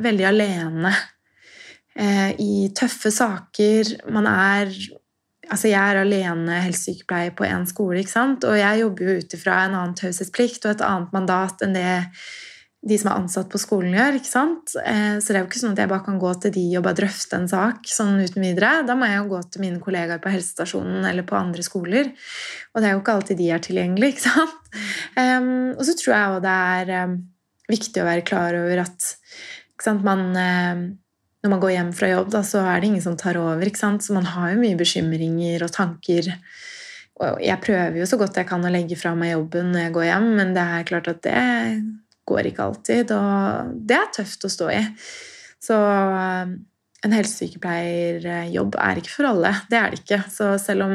veldig alene eh, i tøffe saker. Man er Altså, jeg er alene helsesykepleier på én skole, ikke sant? og jeg jobber jo ut ifra en annen taushetsplikt og et annet mandat enn det de som er ansatt på skolen, gjør. ikke sant? Eh, Så det er jo ikke sånn at jeg bare kan gå til de og bare drøfte en sak sånn uten videre. Da må jeg jo gå til mine kollegaer på helsestasjonen eller på andre skoler. Og det er jo ikke alltid de er tilgjengelige, ikke sant? Og så tror jeg jo det er viktig å være klar over at sant, man når man går hjem fra jobb, da, så er det ingen som tar over. ikke sant? Så man har jo mye bekymringer og tanker. Og jeg prøver jo så godt jeg kan å legge fra meg jobben når jeg går hjem, men det er klart at det går ikke alltid, og det er tøft å stå i. Så eh, en helsesykepleierjobb er ikke for alle. Det er det ikke. Så selv om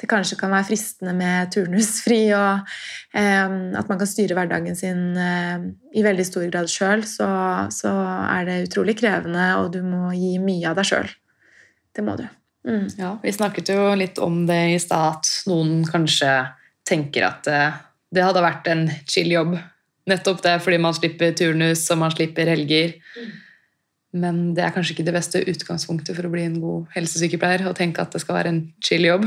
det kanskje kan være fristende med turnusfri, og eh, at man kan styre hverdagen sin eh, i veldig stor grad sjøl, så, så er det utrolig krevende, og du må gi mye av deg sjøl. Det må du. Mm. Ja, Vi snakket jo litt om det i stad, at noen kanskje tenker at eh, det hadde vært en chill jobb. Nettopp det, fordi man slipper turnus og man slipper helger. Men det er kanskje ikke det beste utgangspunktet for å bli en god helsesykepleier. Å tenke at det skal være en chill jobb.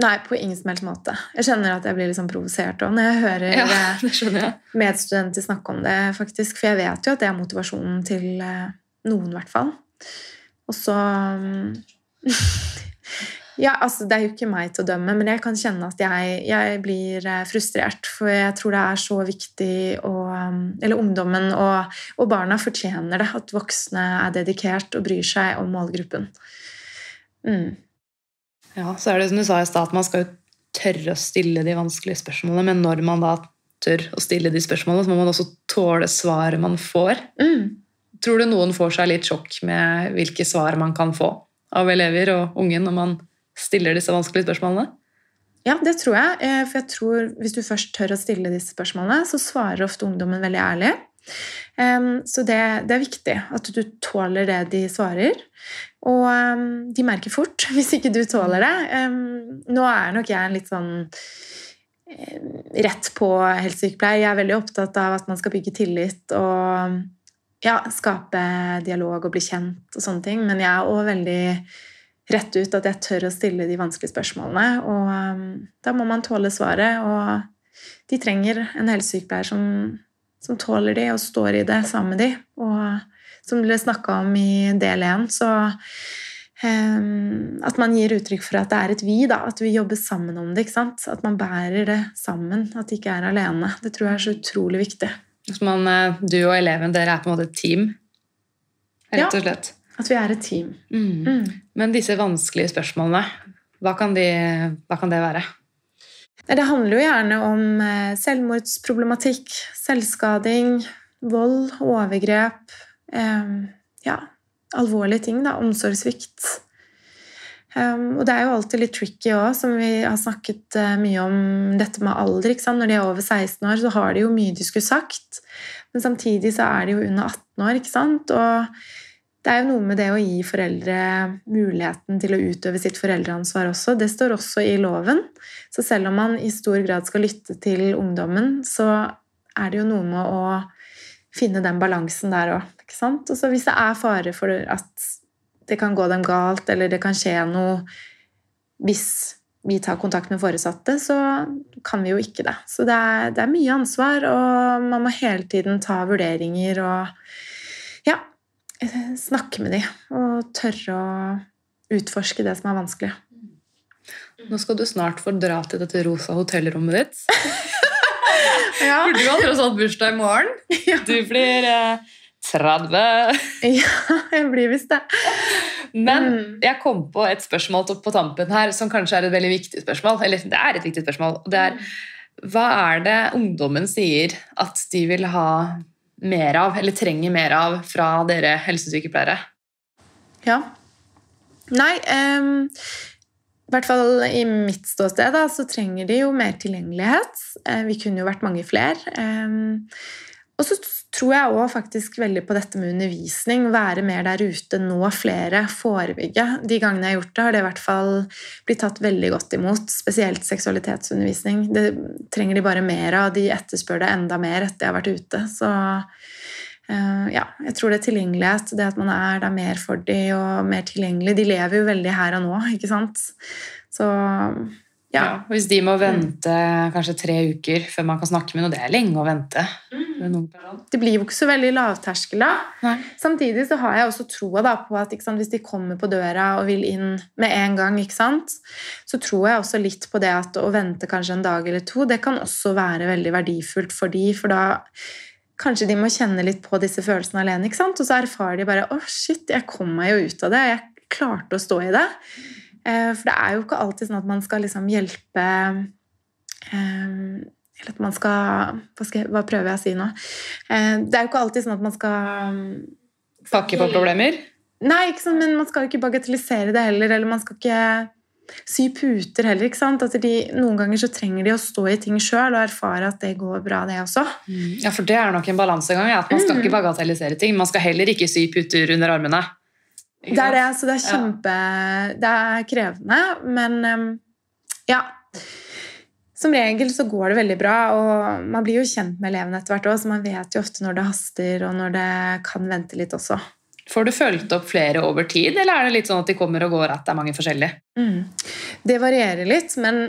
Nei, på ingen som helst måte. Jeg kjenner at jeg blir litt sånn provosert òg når jeg hører Ja, jeg. medstudenter snakke om det, faktisk. For jeg vet jo at det er motivasjonen til eh, noen, i hvert fall. Og så mm, Ja, altså, det er jo ikke meg til å dømme, men jeg kan kjenne at jeg, jeg blir eh, frustrert. For jeg tror det er så viktig å um, Eller ungdommen og, og barna fortjener det. At voksne er dedikert og bryr seg om målgruppen. Mm. Ja, så er det som du sa i stad, at man skal jo tørre å stille de vanskelige spørsmålene, men når man da tør å stille de spørsmålene, så må man også tåle svaret man får. Mm. Tror du noen får seg litt sjokk med hvilke svar man kan få av elever og unge når man stiller disse vanskelige spørsmålene? Ja, det tror jeg. Eh, For jeg tror hvis du først tør å stille disse spørsmålene, så svarer ofte ungdommen veldig ærlig. Så det, det er viktig at du tåler det de svarer. Og de merker fort hvis ikke du tåler det. Nå er nok jeg en litt sånn rett på helsesykepleier. Jeg er veldig opptatt av at man skal bygge tillit og ja, skape dialog og bli kjent og sånne ting. Men jeg er òg veldig rett ut at jeg tør å stille de vanskelige spørsmålene. Og um, da må man tåle svaret. Og de trenger en helsesykepleier som, som tåler de og står i det sammen med de. Og som ble snakka om i del én, så um, At man gir uttrykk for at det er et vi, da. At vi jobber sammen om det. ikke sant? At man bærer det sammen. At de ikke er alene. Det tror jeg er så utrolig viktig. Man, eh, du og eleven, dere er på en måte et team? Rett og slett. At vi er et team. Mm. Mm. Men disse vanskelige spørsmålene, hva kan, de, hva kan det være? Det handler jo gjerne om eh, selvmordsproblematikk, selvskading, vold, overgrep eh, Ja, alvorlige ting, da. Omsorgssvikt. Um, og det er jo alltid litt tricky òg, som vi har snakket eh, mye om dette med alder. Når de er over 16 år, så har de jo mye de skulle sagt, men samtidig så er de jo under 18 år. ikke sant? Og det er jo noe med det å gi foreldre muligheten til å utøve sitt foreldreansvar også. Det står også i loven. Så selv om man i stor grad skal lytte til ungdommen, så er det jo noe med å finne den balansen der òg. Og så hvis det er fare for at det kan gå dem galt, eller det kan skje noe hvis vi tar kontakt med foresatte, så kan vi jo ikke det. Så det er, det er mye ansvar, og man må hele tiden ta vurderinger og snakke med dem og tørre å utforske det som er vanskelig. Nå skal du snart få dra til dette rosa hotellrommet ditt. Ja. Burde du har tross alt bursdag i morgen. Du blir eh, 30. ja, jeg blir visst det. Men Mm. jeg kom på et spørsmål på- på tampen her som kanskje er et veldig viktig spørsmål. Eller det er et viktig spørsmål. og Det er hva er det ungdommen sier at de vil ha mer av, eller trenger mer av, fra dere helsesykepleiere? Ja. Nei um, I hvert fall i mitt ståsted da, så trenger de jo mer tilgjengelighet. Eh, vi kunne jo vært mange flere. Ehm, og så tror jeg òg faktisk veldig på dette med undervisning. Være mer der ute, nå flere, forebygge. De gangene jeg har gjort det, har det i hvert fall blitt tatt veldig godt imot. Spesielt seksualitetsundervisning. Det trenger de bare mer av. De etterspør det enda mer etter jeg har vært ute. Så eh, ja, jeg tror det er tilgjengelighet, det at man er der mer for de og mer tilgjengelig. De lever jo veldig her og nå, ikke sant? Så ja. og Hvis de må vente kanskje tre uker før man kan snakke med noe, det er lenge å vente. person. Det blir jo ikke så veldig lavterskel da. Nei. Samtidig så har jeg også troa da på at sant, hvis de kommer på døra og vil inn med en gang, sant, så tror jeg også litt på det at å vente kanskje en dag eller to, det kan også være veldig verdifullt for de, for da kanskje de må kjenne litt på disse følelsene alene, og så erfarer de bare å shit, jeg kom meg jo ut av det, jeg klarte å stå i det. Eh, For det er jo ikke alltid sånn at man skal liksom hjelpe eh, Eller at man skal hva, skal hva prøver jeg å si nå? Eh, Det er jo ikke alltid sånn at man skal Pakke på problemer? Nei, sant, men man skal jo ikke bagatellisere det heller, eller man skal ikke sy puter heller. ikke sant? At de, Noen ganger så trenger de å stå i ting sjøl og erfare at det går bra, det også. Ja, for det er nok en balansegang. Ja, at Man skal Mm. ikke bagatellisere ting. Man skal heller ikke sy puter under armene. Det er det, så det er kjempe Det er krevende, men um, ja. Som regel så går det veldig bra, og man blir jo kjent med elevene etter hvert òg, så man vet jo ofte når det haster, og når det kan vente litt også. Får du fulgt opp flere over tid, eller er det litt sånn at de kommer og går, at det er mange forskjellige? Mm. Det varierer litt, men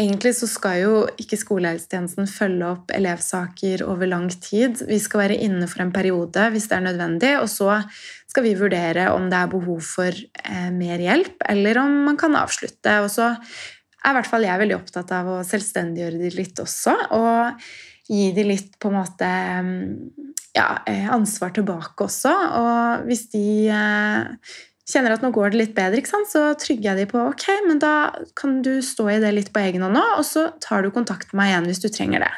egentlig så skal jo ikke skolehelsetjenesten følge opp elevsaker over lang tid. Vi skal være inne for en periode hvis det er nødvendig, og så skal vi vurdere om det er behov for eh, mer hjelp, eller om man kan avslutte. Og så er i hvert fall jeg veldig opptatt av å selvstendiggjøre de litt også, og gi de litt på en måte mm, ja, eh, ansvar tilbake også. Og hvis de eh, kjenner at nå går det litt bedre, så trygger jeg de på ok, men da kan du stå i det litt på egen hånd nå, og så tar du kontakt med meg igjen hvis du trenger det.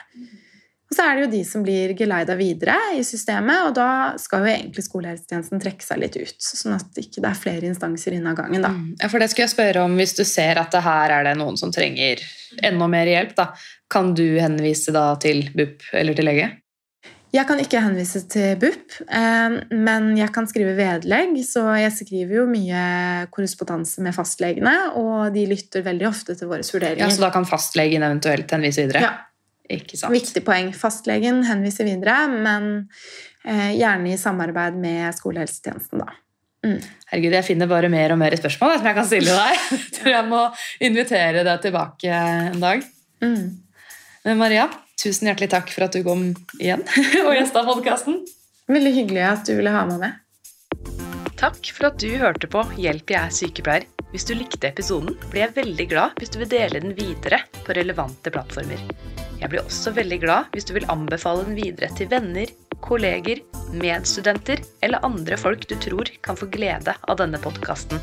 Og så er det jo de som blir geleida videre i systemet, og da skal jo egentlig skolehelsetjenesten trekke seg litt ut, sånn at det ikke er flere instanser innen av gangen. da. Mm. Ja, for det skulle jeg spørre om Hvis du ser at det her er det noen som trenger enda mer hjelp, da, kan du henvise da til BUP eller til lege? Jeg kan ikke henvise til BUP, eh, men jeg kan skrive vedlegg, så jeg skriver jo mye korrespondanse med fastlegene, og de lytter veldig ofte til våre Ja. Så da kan fastlegen eventuelt henvise videre? Ja. Ikke sant? Viktig poeng. Fastlegen henviser videre, men eh, gjerne i samarbeid med skolehelsetjenesten, da. Herregud, jeg finner bare mer og mer spørsmål som jeg kan stille deg. Jeg tror jeg må invitere deg tilbake en dag. Mm. Men Maria, tusen hjertelig takk for at du kom igjen og gjesta podkasten. Veldig hyggelig at du ville ha meg med. Takk for at du hørte på Hjelp, jeg er sykepleier. Hvis du likte episoden, blir jeg veldig glad hvis du vil dele den videre på relevante plattformer. Jeg blir også veldig glad hvis du vil anbefale den videre til venner, kolleger, medstudenter eller andre folk du tror kan få glede av denne podkasten.